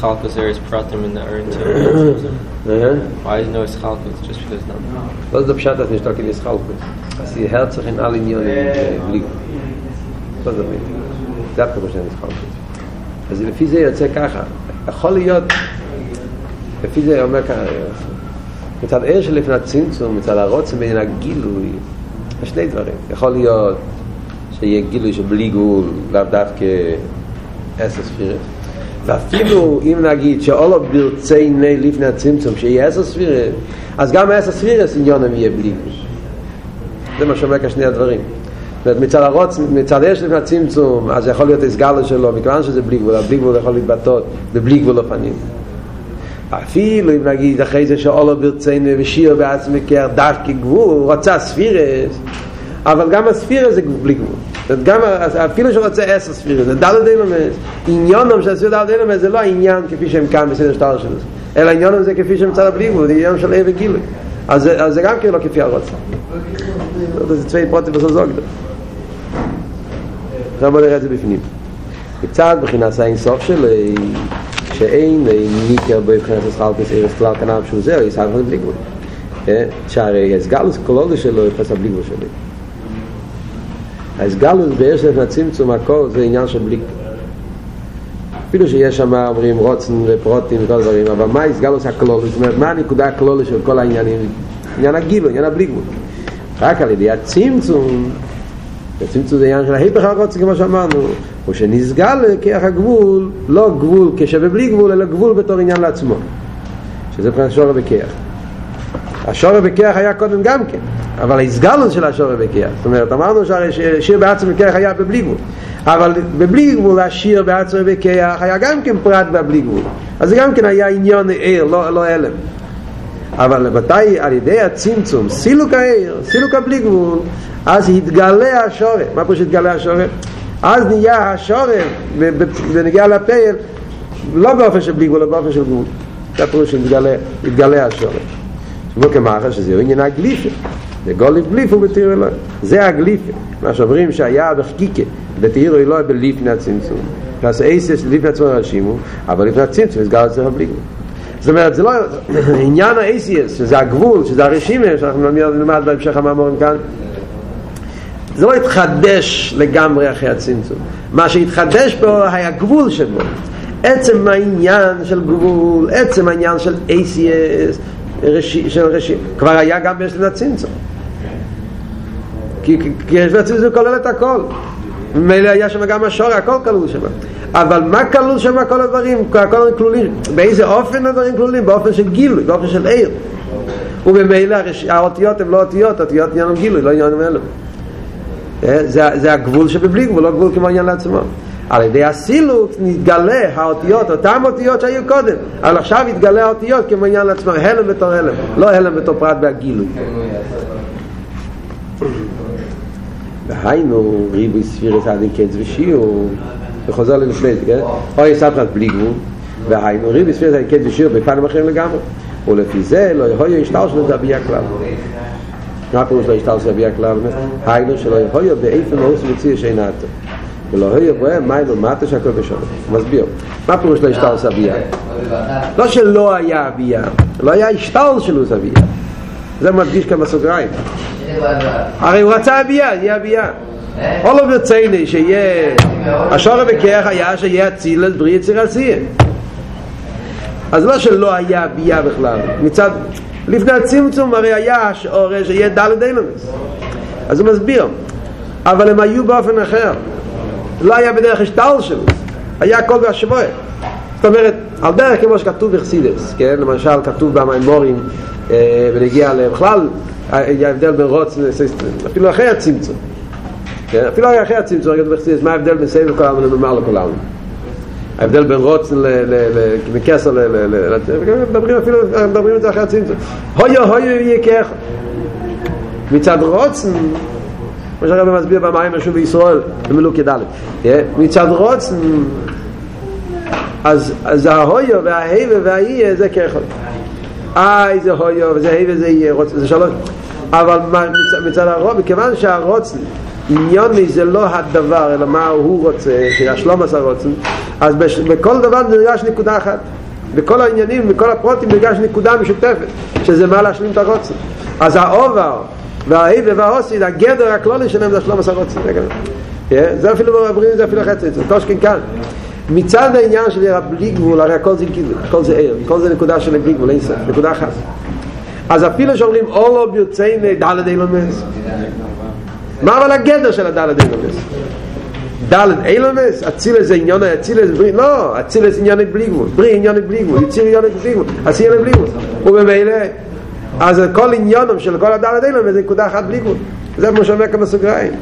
called there is Pratim in the Urn to. Why is it no Ischalkus? Just because not the What is the Pshat that is talking about Ischalkus? I Herzog in all the Nyon in the Blit. What is the Pshat? That's the in Ischalkus. As in the Fizeh, it's like that. The yot. Yod, the Fizeh, I'm like that. It's an air that is in the Tzintzum, it's an air that is yot. the Tzintzum, Gilui. That. שיהיה גילוי שבלי גול, לאו דווקא אסס פירט. ואפילו אם נגיד שאולו ברציני לפני הצמצום שיהיה עשר ספירת אז גם עשר ספירת עניונם יהיה בלי זה מה שאומר כשני הדברים זאת מצד הרוץ, מצד יש לפני הצמצום, אז יכול להיות הסגלה שלו, מכיוון שזה בלי גבול, הבלי גבול יכול להתבטא בבלי גבול לפנים. אפילו אם נגיד אחרי זה שאולו ברצינו ושיר בעצמי כער דווקא גבול, רוצה ספירס, אבל גם הספירס זה בלי גבול. זאת גם, אפילו שהוא רוצה עשר ספירס, זה דלת אילומס, עניונם של הספיר דלת אילומס זה לא העניין כפי שהם כאן בסדר שטר שלו, אלא עניונם זה כפי שהם מצד הבלי גבול, זה עניין של עבר גילוי. אז, זה- זה גם כן לא כפי הרוצה. זה צווי פרוטים בסוף זוגדו. עכשיו בוא נראה את זה בפנים. קצת בחינת האינסוף של שאין ניקר בבחינת הסחלקס ערס כלל כנב שהוא זהו, יסער בלי גבול. אה? שהרי הסגלוס כלולו שלו יחס הבלי גבול שלי הסגלוס באש לפני צמצום הכל זה עניין של בלי אפילו שיש שם אומרים רוצן ופרוטים וכל דברים אבל מה הסגלוס הכלולו זאת אומרת מה הנקודה הכלולו של כל העניינים? עניין הגילו, עניין הבלי גבול. רק על ידי הצמצום הצמצום זה עניין של ההיפך הרוצן כמו שאמרנו הוא שנסגל כיח הגבול לא גבול כשבבלי גבול אלא גבול בתור עניין לעצמו שזה מבחינת שורר בכיח השורר בכיח היה קודם גם כן אבל ההסגלות של השורר בכיח זאת אומרת אמרנו שהשיר בעצם בכיח היה בבלי גבול אבל בבלי גבול השיר בעצם בכיח היה גם כן פרט בבלי גבול אז זה גם כן היה עניון עיר לא, לא אלם אבל מתי על ידי הצמצום סילוק העיר, סילוק הבלי גבול אז התגלה השורר מה פה שהתגלה השורר? אז נהיה השורר ונגיע לפייל לא באופן של בלי גבול, אלא באופן של גבול. זה הפירוש שהתגלה השורש שבו כמאחר שזה עניין הגליפה וגוליף גליפה בתיר אלוהי. זה הגליפה. מה שאומרים שהיה בחקיקה בתיר אלוהי בליפני הצמצום. אז אייסס לפני עצמו רשימו אבל לפני הצמצום הסגר את זה בלי גבול זאת אומרת זה לא עניין האייסיאס שזה הגבול שזה הרשימה שאנחנו נלמד בהמשך המאמורים כאן. זה לא התחדש לגמרי אחרי הצמצום. מה שהתחדש פה היה גבול שבו. עצם העניין של גבול, עצם העניין של ACS, רשי, של רשי, כבר היה גם יש לנו צמצום. כי, כי יש לנו צמצום כולל את הכל. ממילא היה שם גם השור, הכל כלול שם. אבל מה כלול שם כל הדברים? הכל כלולים. באיזה אופן הדברים כלולים? באופן של גילוי, באופן של עיר. וממילא האותיות הן לא אותיות, אותיות עניין גילוי, לא עניין אלו. זה, זה הגבול שבבלי גבול, לא גבול כמו עניין לעצמו. על ידי הסילוק נתגלה האותיות, אותן אותיות שהיו קודם. אבל עכשיו יתגלה האותיות כמו עניין לעצמו הלם בתור הלם, לא הלם בתור פרט בהגילוי והיינו ריבוי ספירת עדי קץ ושיעור. וחוזר ללפני זה, כן? אוי סבחת בלי גבול. והיינו ריבוי ספירת עדי קץ ושיעור בפנים אחרים לגמרי. ולפי זה לא יכול להיות השטר שלו זה אביה כלל מה פירוש לא השטר שלו אביה כלל? היינו שלא יכול להיות באיפן מאוס מוציא שאינה טוב ולא היה בו מים ומטה שהכל בשלום? מסביר. מה פירוש לא השטל סבייה לא שלא היה אביה לא היה השטל שלו סבייה זה מדגיש כאן בסוגריים הרי הוא רצה אביה יהיה אביה all of the צייני שיהיה השור בכך היה שיהיה אצילת בריא יציר עשייה. אז לא שלא היה אביה בכלל. מצד לפני הצמצום הרי היה השעורה שיהיה דלת אילמס אז הוא מסביר. אבל הם היו באופן אחר לא היה בדרך השטל שלו היה הכל בהשבוע זאת אומרת, על דרך כמו שכתוב בחסידס כן, למשל כתוב במימורים ונגיע בכלל היה הבדל בין רוץ אפילו אחרי הצמצום. כן, אפילו אחרי הצמצום רגע בחסידס מה ההבדל בין סייב לכל העולם ולנאמר לכל העולם ההבדל בין רוץ מכסר ל... מדברים אפילו, מדברים את זה אחרי הצמצום. הויו הויו כאחד מצד רוץ מה שהרבא מסביר במים משהו בישראל במילוק י"ד מצד רוץ אז, אז ההויו וההיבה והאייה זה כאחד איי זה הויו וזה היבה זה יהיה רוץ זה שלוש אבל מצד, מצד הרוב מכיוון שהרוץ עניוני זה לא הדבר אלא מה הוא רוצה שהשלום עשה רוצן אז בש, בכל דבר נרגש נקודה אחת. בכל העניינים, בכל הפרוטים נרגש נקודה משותפת שזה מה להשלים את הרוצן. אז האובר והאיבה והאוסיד, הגדר הכלולי שלהם זה שלום עשר רוצים זה אפילו אומרים את זה אפילו חצי זה קושקין כאן. מצד העניין של בלי גבול הרי הכל זה גבול הכל זה עיר הכל זה נקודה של בלי גבול אין סוף נקודה אחת. אז אפילו שאומרים אולו ביוצאי דלת אילומס מה אבל הגדר של הדלת אילומס דלת אילומס אצילס זה עניון אצילס ברי לא אצילס עניון בלי גבול. ברי עניון בלי גבול יציר עניון בלי גבול עשי עניון בלי גבול. ובמילא אז כל עניונם של כל הדלת אילם זה נקודה אחת בלי גבול. זה מה שאומר כאן בסוגריים.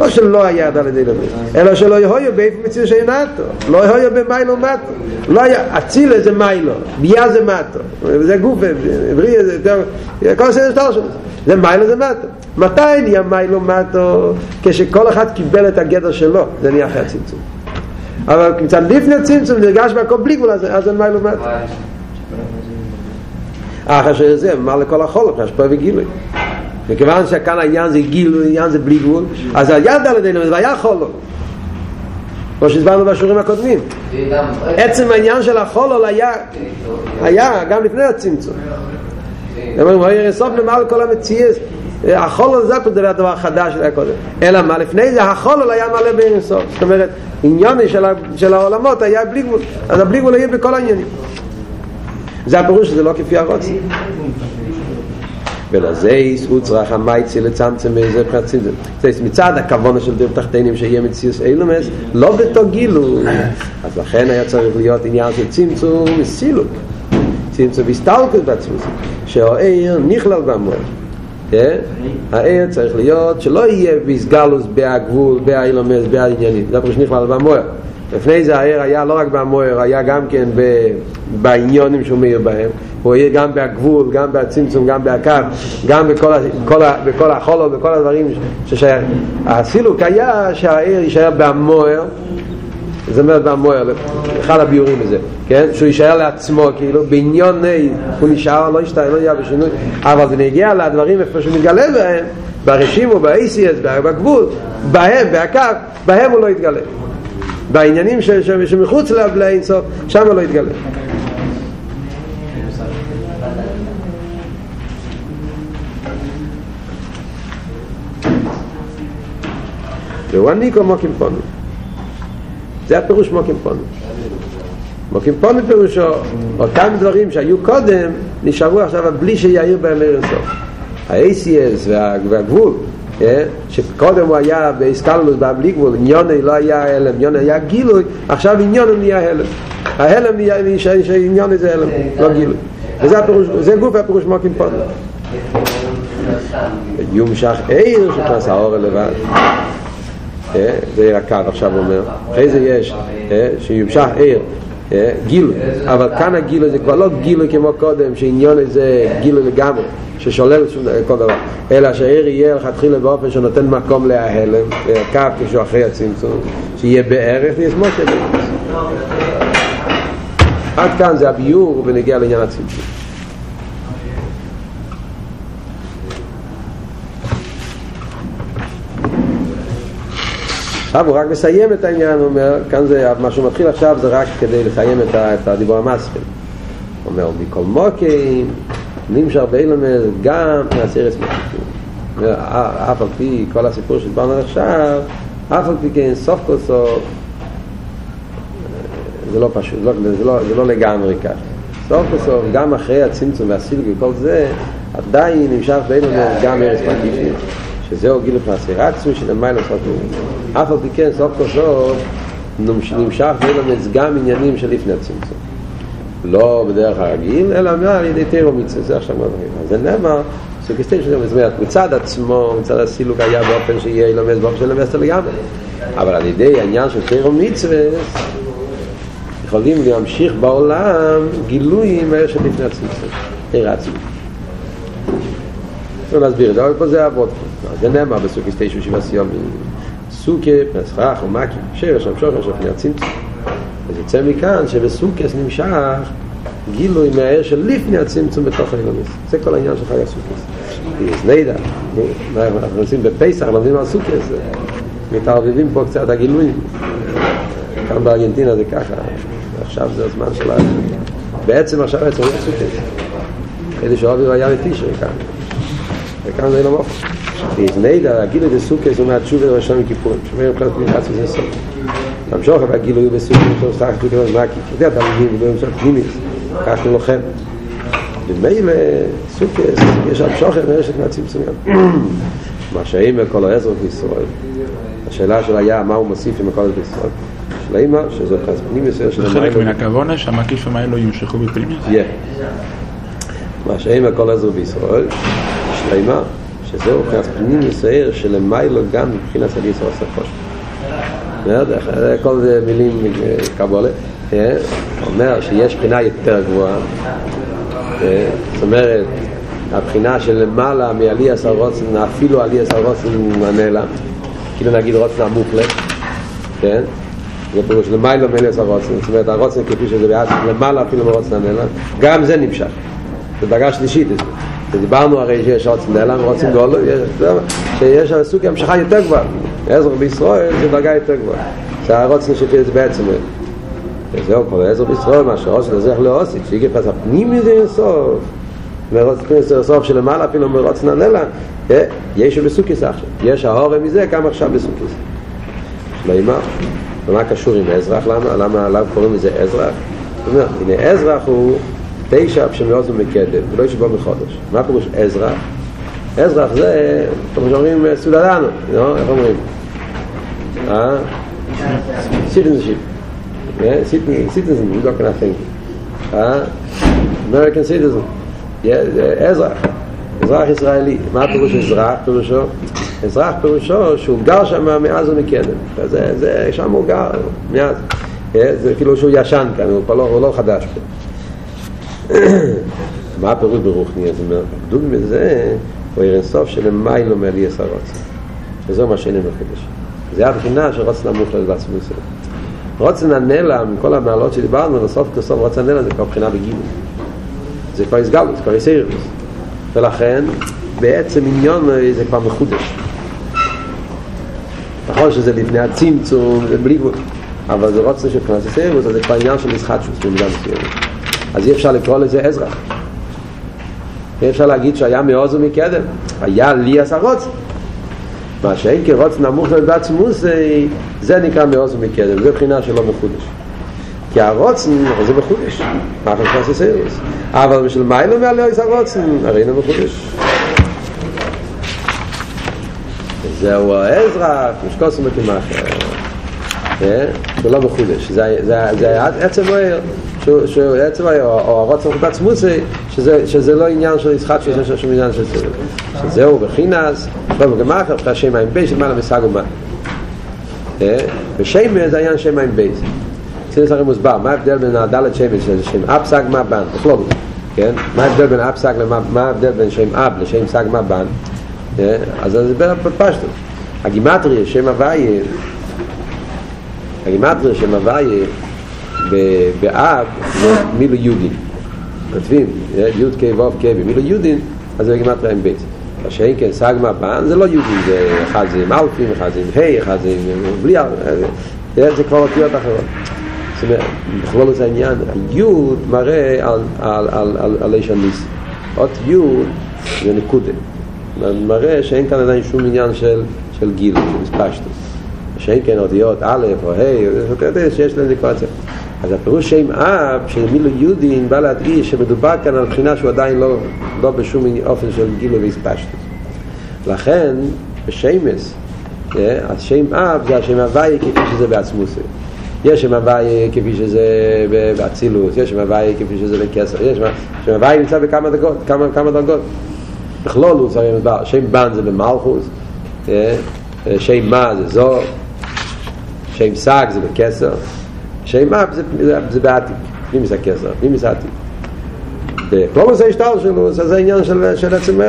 לא שלא היה דלת אילם אלא שלא יהיו באיפה מציר שאינתו לא יהיו במיילו מטו לא היה אצילה זה מיילו ביה זה מטו זה גוף בריא זה יותר כל סדר שטר שלו זה מיילו זה מטו מתי נהיה מיילו מטו כשכל אחד קיבל את הגדר שלו. זה נהיה אחרי הצמצום. אבל מצד לפני הצמצום נרגש בהכל בלי גבול אז זה מיילו מטו אחר זה מה לכל החול אחר שפה וגילוי וכיוון שכאן העניין זה גילוי העניין זה בלי גבול אז היה דלת אלינו זה היה חולו כמו שהסברנו בשיעורים הקודמים עצם העניין של החולו היה היה גם לפני הצמצום אומרים, אוי אינסוף למעל כל המציאס. החול הזה פה דבר דבר חדש שהיה קודם. אלא מה, לפני זה החול היה מלא באינסוף. זאת אומרת, עניוני של, העולמות היה בלי גבול. אז הבלי גבול יהיה בכל העניינים. זה הפירוש שזה לא כפי הרוצים. ולזייס צריך המייצי לצמצם באיזה פרצים זה. זאת מצד הכוונה של דיר תחתינים שיהיה מציוס אילומס, לא בתו גילו. אז לכן היה צריך להיות עניין של צמצום וסילוק. צמצום והסתלקות בעצמוס. שהעיר נכלל במועד. העיר צריך להיות שלא יהיה ביסגלוס בהגבול, באילומס, בעניינים. זה הפרוש נכלל במועד. לפני זה העיר היה לא רק במוער, היה גם כן בעניונים שהוא מאיר בהם הוא יהיה גם בהגבול, גם בצמצום, גם בהקו, גם בכל, בכל, בכל החולו, בכל הדברים ששייך. הסילוק היה שהעיר יישאר במוער, זאת אומרת במוער, אחד הביורים בזה, כן? שהוא יישאר לעצמו, כאילו בעניוני, הוא נשאר, לא ישתנה, לא יהיה בשינוי, אבל זה נגיע לדברים איפה שהוא מתגלה בהם, ברשימו, ב-ACS, בגבול, בהם, בהקו, בהם הוא לא יתגלה. בעניינים ש, ש, שמחוץ לאינסוף, שם לא יתגלה. והוא הניקו מוקים פונו. זה הפירוש מוקים פונו. מוקים פונו פירושו, אותם דברים שהיו קודם, נשארו עכשיו בלי שיעיר בהם אינסוף. ה-ACS והגבול, שקודם הוא היה באיסקללוס בלי גבול, עניוני לא היה הלם, עניוני היה גילוי, עכשיו עניוני נהיה הלם. ההלם נהיה, עניוני זה הלם, לא גילוי. וזה הפירוש, זה גוף הפירוש מוקים פונו. יומשך עיר שכנס האור לבד. זה עיר הקו עכשיו אומר. אחרי זה יש שיומשך עיר גילוי, אבל כאן הגילוי זה כבר לא גילוי כמו קודם, שעניון זה גילוי לגמרי. ששולל כל דבר. אלא שהעיר יהיה לכתחילה באופן שנותן מקום לההלם קו כשהוא אחרי הצמצום שיהיה בערך ויש משה עד כאן זה הביור ונגיע לעניין הצמצום עכשיו הוא רק מסיים את העניין, הוא אומר, כאן זה, מה שהוא מתחיל עכשיו זה רק כדי לסיים את הדיבור המסכים. הוא אומר, מכל מוקים, נמשך באילומס גם מהסרס מקיפים אף על פי כל הסיפור שדברנו עכשיו אף על פי כן סוף כל סוף זה לא פשוט, לא, זה, לא, זה לא לגמרי ככה סוף כל סוף גם אחרי הצמצום והסילג וכל זה עדיין נמשך באילומס גם ארץ מקיפים שזהו גיל פרסירצו שלמעלה סוף אף על פי כן סוף כל סוף נמשך באילומס גם עניינים של לפני הצמצום לא בדרך הרגיל, אלא על ידי תירו מצווה, זה עכשיו מדברים. אז זה נאמר, סוגיסטים שזה אומרת, מצד עצמו, מצד הסילוק היה באופן שיהיה לומד באופן של למסת לגמרי. אבל על ידי העניין של תירו מצווה, יכולים להמשיך בעולם גילויים מאלה שלפני הצמצום, תירה עצמי. ונסביר את זה, אבל פה זה אבות. זה נאמר בסוגיסטי שהוא שבעה סיומים. סוכה, פסחח ומקים, שרש, שורש, לפני הצמצום. אז יוצא מכאן שבסוכס נמשך גילוי מהער של לפני הצמצום בתוך האילומס. זה כל העניין של חג הסוכס. אז נדע, אנחנו עושים בפסח, לומדים על סוכס, מתערבבים פה קצת הגילויים. כאן בארגנטינה זה ככה, עכשיו זה הזמן של ה... בעצם עכשיו היה צריך סוכס. כדי שהאוויר היה בתשרי כאן. וכאן זה לא מופע. אז נדע, הגילוי בסוכס הוא מהתשובה לראשון מכיפורים. שומעים מבחינת מלחץ וזה סוף. המשוך אבל גילוי בסוגים של סך הכי כמה זמקי אתה יודע, תלמידים ובאים שם פנימית כך הוא לוחם ומילא סוכס יש המשוך מרשת מהצמצום מה שאין מכל העזר בישראל השאלה של היה מה הוא מוסיף עם הכל בישראל שלמה שזו פנימית זה חלק מן הכוונה שהמקיפים האלו ימשכו בפנימית? כן מה שאין מכל העזר בישראל שלמה שזהו פנימית ישראל שלמיילו גם מבחינת הליס עושה חושך כל זה מילים קבולה. אומר שיש בחינה יותר גבוהה. זאת אומרת הבחינה של למעלה מעלי עשר רוצן אפילו עלי עשר רוצן הנעלם. כאילו נגיד רוצן המוחלט כן זה פירוש למעלה מעלי עשר רוצן זאת אומרת הרוצן כפי שזה ביחד למעלה אפילו מרוצן הנעלם. גם זה נמשך. זה דרגה שלישית דיברנו הרי שיש רוצן נעלם רוצן גולו שיש סוג המשכה יותר גבוהה עזר בישראל זה דרגה יותר גבוהה זה הרוצן שפי זה בעצם וזהו כל עזר בישראל מה שרוצן עזר להוסיף שיגי פס הפנים מזה אינסוף מרוץ סוף שלמעלה אפילו מרוץ ננלה, יש בסוקיס עכשיו. יש ההורם מזה כמה עכשיו בסוקיס. שלמה, ומה קשור עם אזרח? למה, למה, למה קוראים לזה אזרח? הנה אזרח הוא תשע שמאוזן מקדם, ולא יש בו מחודש. מה פירוש אזרח? אזרח זה, כמו שאומרים, סודדנו, לא? איך אומרים? אה? citizen, you're not gonna think. אה? Citizen. Yeah, אזרח. אזרח ישראלי. מה פירוש אזרח? פירושו? אזרח פירושו שהוא גר שם מאז ומקדם. זה, זה, שם הוא גר מאז. זה כאילו שהוא ישן כאן, לא, הוא לא חדש פה. מה הפירוש ברוחני? זאת אומרת, דוגמא זה הוא עיר אינסוף שלמיילו מעלי עשרות. וזהו מה שאיננו חידש. זה הבחינה של רוצן נמוך לעצמו ישראל. רוצן הנלע, מכל המעלות שדיברנו, לסוף כסוף רוצן הנלע זה כבר בחינה בגימל. זה כבר הסגלות, זה כבר יסיירוס. ולכן, בעצם עניון זה כבר מחודש. נכון שזה לפני הצמצום, זה בלי גבול. אבל זה רוצה של כנס יסיירוס, אז זה כבר עניין של מסחטשוס במידה מסוימת. אז אי אפשר לקרוא לזה אזרח. אי אפשר להגיד שהיה מעוז ומקדם. היה לי עשה רוצן. מה שאין כרוץ נמוך ובעצמוס זה נקרא מעוז ומקדם, זה בחינה שלא מחודש. כי הרוצן זה מחודש, מה אנחנו נכנס לסיירוס. אבל בשביל מה אין לו מעלה איזה הרוצן, הרי אינו מחודש. זהו האזרח, משקוס ומתימח. זה לא מחודש, זה עצם מויר, שהוא עצם מויר, או הרוצן בעצמוס שזה לא עניין של ישחק, שזה שום עניין של סיירוס. שזהו בחינס, לא בגמחר, אחרי שם מים בייס, למעלה מסג ומה. ושם זה עניין שם ע"ב. אצלנו הרי מוסבר, מה ההבדל בין הד' שמות שזה שם ע"ב ס"ג מ"ה ב"ן, בכלל, כן? מה ההבדל בין ע"ב ס"ג למ"ה, מה ההבדל בין שם ע"ב לשם ס"ג מ"ה ב"ן? אז זה בין הפשטות. הגימטריה, שם הוויה, הגימטריה, שם הוויה, בע"ב, מילוי יודין. כותבים, יוד קי וו קי, במילוי יודין, אז זה גימטריה ע"ב. מה שאין כן ס"ג מ"ה ב"ן זה לא יודין, זה אחד זה עם אלפים, אחד זה עם ה', אחד זה עם בלי זה כבר אותיות אחרות. זאת אומרת, בכלול זה העניין, היוד מראה על, איש הניס. אות יוד זה נקודה. מראה שאין כאן עדיין שום עניין של, של גיל, של מספשטוס. שאין כן אותיות א' או ה', שיש להם דקואציה. אז הפירוש שם אב, של מילו יודין, בא להדגיש שמדובר כאן על בחינה שהוא עדיין לא, לא בשום אופן של גילו והספשטות. לכן, בשמס, אז שם אב זה השם הוואי כפי שזה בעצמוסי. יש שם הוואי כפי שזה באצילות, יש שם הוואי כפי שזה בקסר, יש שם הוואי נמצא בכמה דרגות, כמה, כמה דרגות. בכלול הוא שם בן זה במלכוס, שם מה זה זו, שם סג זה בקסר, שם אב זה, זה, זה בעתיק, מי מסע כסר, מי מסע עתיק. וכל מסע השטר שלו, זה, זה העניין של, של עצם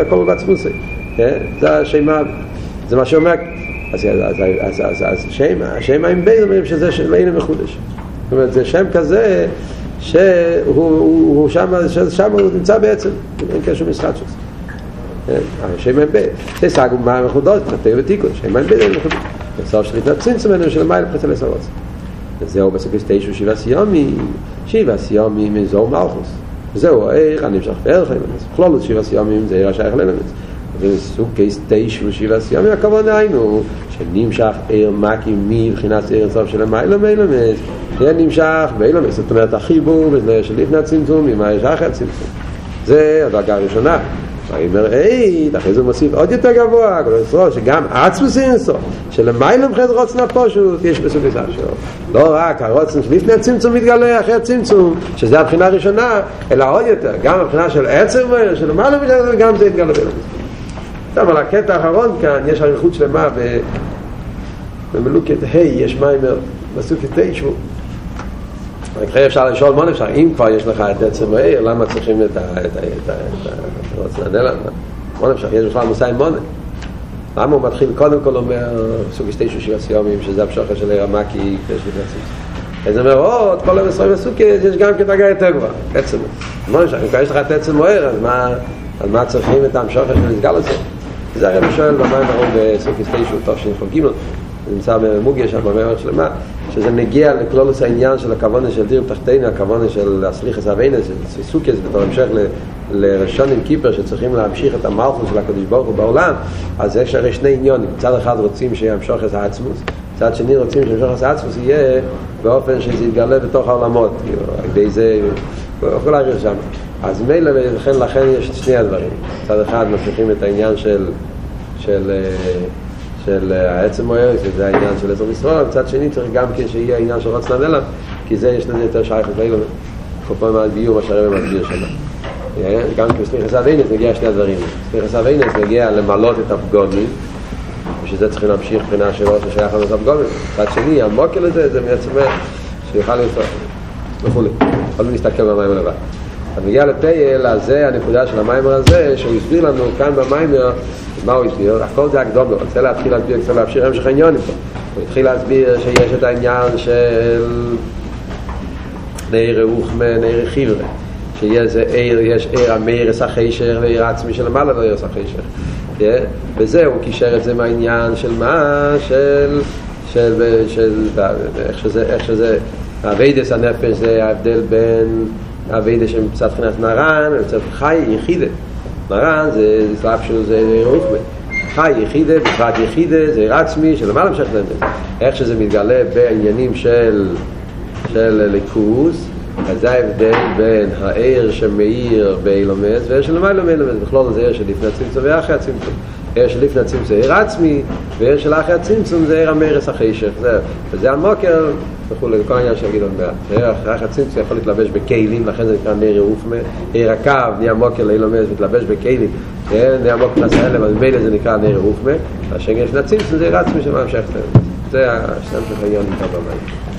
הכל בעצמוסי. זה השם אב, זה מה שאומר. אז, אז, אז, אז, אז שם, השם עם בין אומרים שזה של אין מחודש. זאת אומרת, זה שם כזה שהוא הוא, הוא שם, שם הוא נמצא בעצם, אין קשר משחק שלו. השם עם בין. זה סגו מה מחודות, תתאר ותיקון, שם עם אין מחודש. בסוף של התנצין צמנו של מייל פחת לסרוץ וזהו בסופי סטיישו שבע סיומי שבע סיומי מזור מלכוס. וזהו איך אני משך בערך למנס כלולות שבע סיומי זה עיר השייך למנס וסוכי סטיישו שבע סיומי הכוונה היינו שנמשך עיר מקי מבחינת עיר סוף של המייל למנס זה נמשך באילומס זאת אומרת החיבור בזנר של לפני הצמצום עם העיר אחרי הצמצום זה הדרגה הראשונה אומר, היי, אחרי זה מוסיף עוד יותר גבוה, שגם עצמוס אינסוף, שלמיילם חד רוצן הפושוט, יש בסוג הזה שלו. לא רק הרוצן שלפני הצמצום מתגלה אחרי הצמצום, שזה הבחינה הראשונה, אלא עוד יותר, גם הבחינה של עצם, של למיילם חד גם זה יתגלה בלמד. טוב, על הקטע האחרון כאן, יש אריכות שלמה במלוקת ה' יש מיימר, בסוכת תשעו. אחרי אפשר לשאול מה נפשר, אם כבר יש לך את עצם העיר, למה צריכים את ה... את ה... את ה... את ה... מה נפשר, יש בכלל מושא עם מונה. למה הוא מתחיל קודם כל אומר סוג שתי שושים הסיומים, שזה הפשוכה של עיר המקי, יש לי בעצם. אז אומר, או, את כל המסורים הסוכי, יש גם כתגה יותר גבוה, עצם. מה נפשר, אם כבר יש לך את עצם העיר, אז מה... אז מה צריכים את המשוכר של הסגל הזה? זה הרי שואל במים הרוב שתי שושים, טוב שנפלו גימל, נמצא במוגיה שם במאמר שלמה, שזה נגיע לכלולוס העניין של הכוונה של דיר תחתינו, הכוונה של הסליחס אביינס, של סוכס, בתור המשך לראשון עם קיפר שצריכים להמשיך את המלכות של הקדוש ברוך הוא בעולם, אז יש הרי שני עניונים, מצד אחד רוצים שימשוך את העצמוס, מצד שני רוצים שימשוך את העצמוס יהיה באופן שזה יתגלה בתוך העולמות, על ידי זה, יכול להעביר שם. אז מילא, לכן, לכן יש שני הדברים. מצד אחד מצליחים את העניין של, של, של העצם מוער, שזה העניין של עזר ישראל, מצד שני צריך גם כן שיהיה העניין של רצנן אליו, כי זה יש לזה יותר שייך לבילו, כל פעם הביור, מה שהרבא מסביר שם. גם כן סליחס אביינס נגיע שני הדברים. סליחס אביינס נגיע למלות את הפגומים, בשביל זה צריכים להמשיך מבחינה של ראש השייך לזה הפגומים. מצד שני, המוקר לזה, זה בעצם שיוכל לפתוח וכולי. יכולים להסתכל במים לבד. אז מגיע לפייל, אז זה הנקודה של המיימר הזה, שהוא הסביר לנו כאן במיימר, מה הוא הסביר? הכל זה הקדום, הוא רוצה להתחיל להסביר, קצת להמשיך המשך העניונים פה. הוא התחיל להסביר שיש את העניין של נעיר רוחמה, נעיר חיבר. שיש עיר, יש עיר המארס החישר ועיר עצמי שלמעלה לא עיר החישר. וזה, הוא קישר את זה מהעניין של מה? של, של, של, איך שזה, איך שזה, אביידס הנפש זה ההבדל בין אביידס קצת מבחינת מרן, וקצת חי יחידה. מרן זה סלאפ של זה רוחמה. חי יחידה, בפרט יחידה, זה עיר עצמי שלמעלה משך לנפש. איך שזה מתגלה בעניינים של, של ליכוס, אז זה ההבדל בין העיר שמאיר באילומס והעיר שלמעלה מאילומס. בכלול זה עיר של לפני הצמצום ואחרי הצמצום. עיר של לפני הצמצום זה עיר עצמי ועיר של אחרי הצמצום זה עיר המרס החשך. זה, וזה המוקר וכולי, כל העניין של גדעון מעט אחרי הצמצום יכול להתלבש בכלים לכן זה נקרא נעיר רופמה עיר הקו נהיה מוקר לאילומס מתלבש בכלים נהיה מוקר אלם אז מילא זה נקרא נעיר רופמה והשגר של הצמצום זה עיר עצמי של המשך זה השם של העניין נקרא במים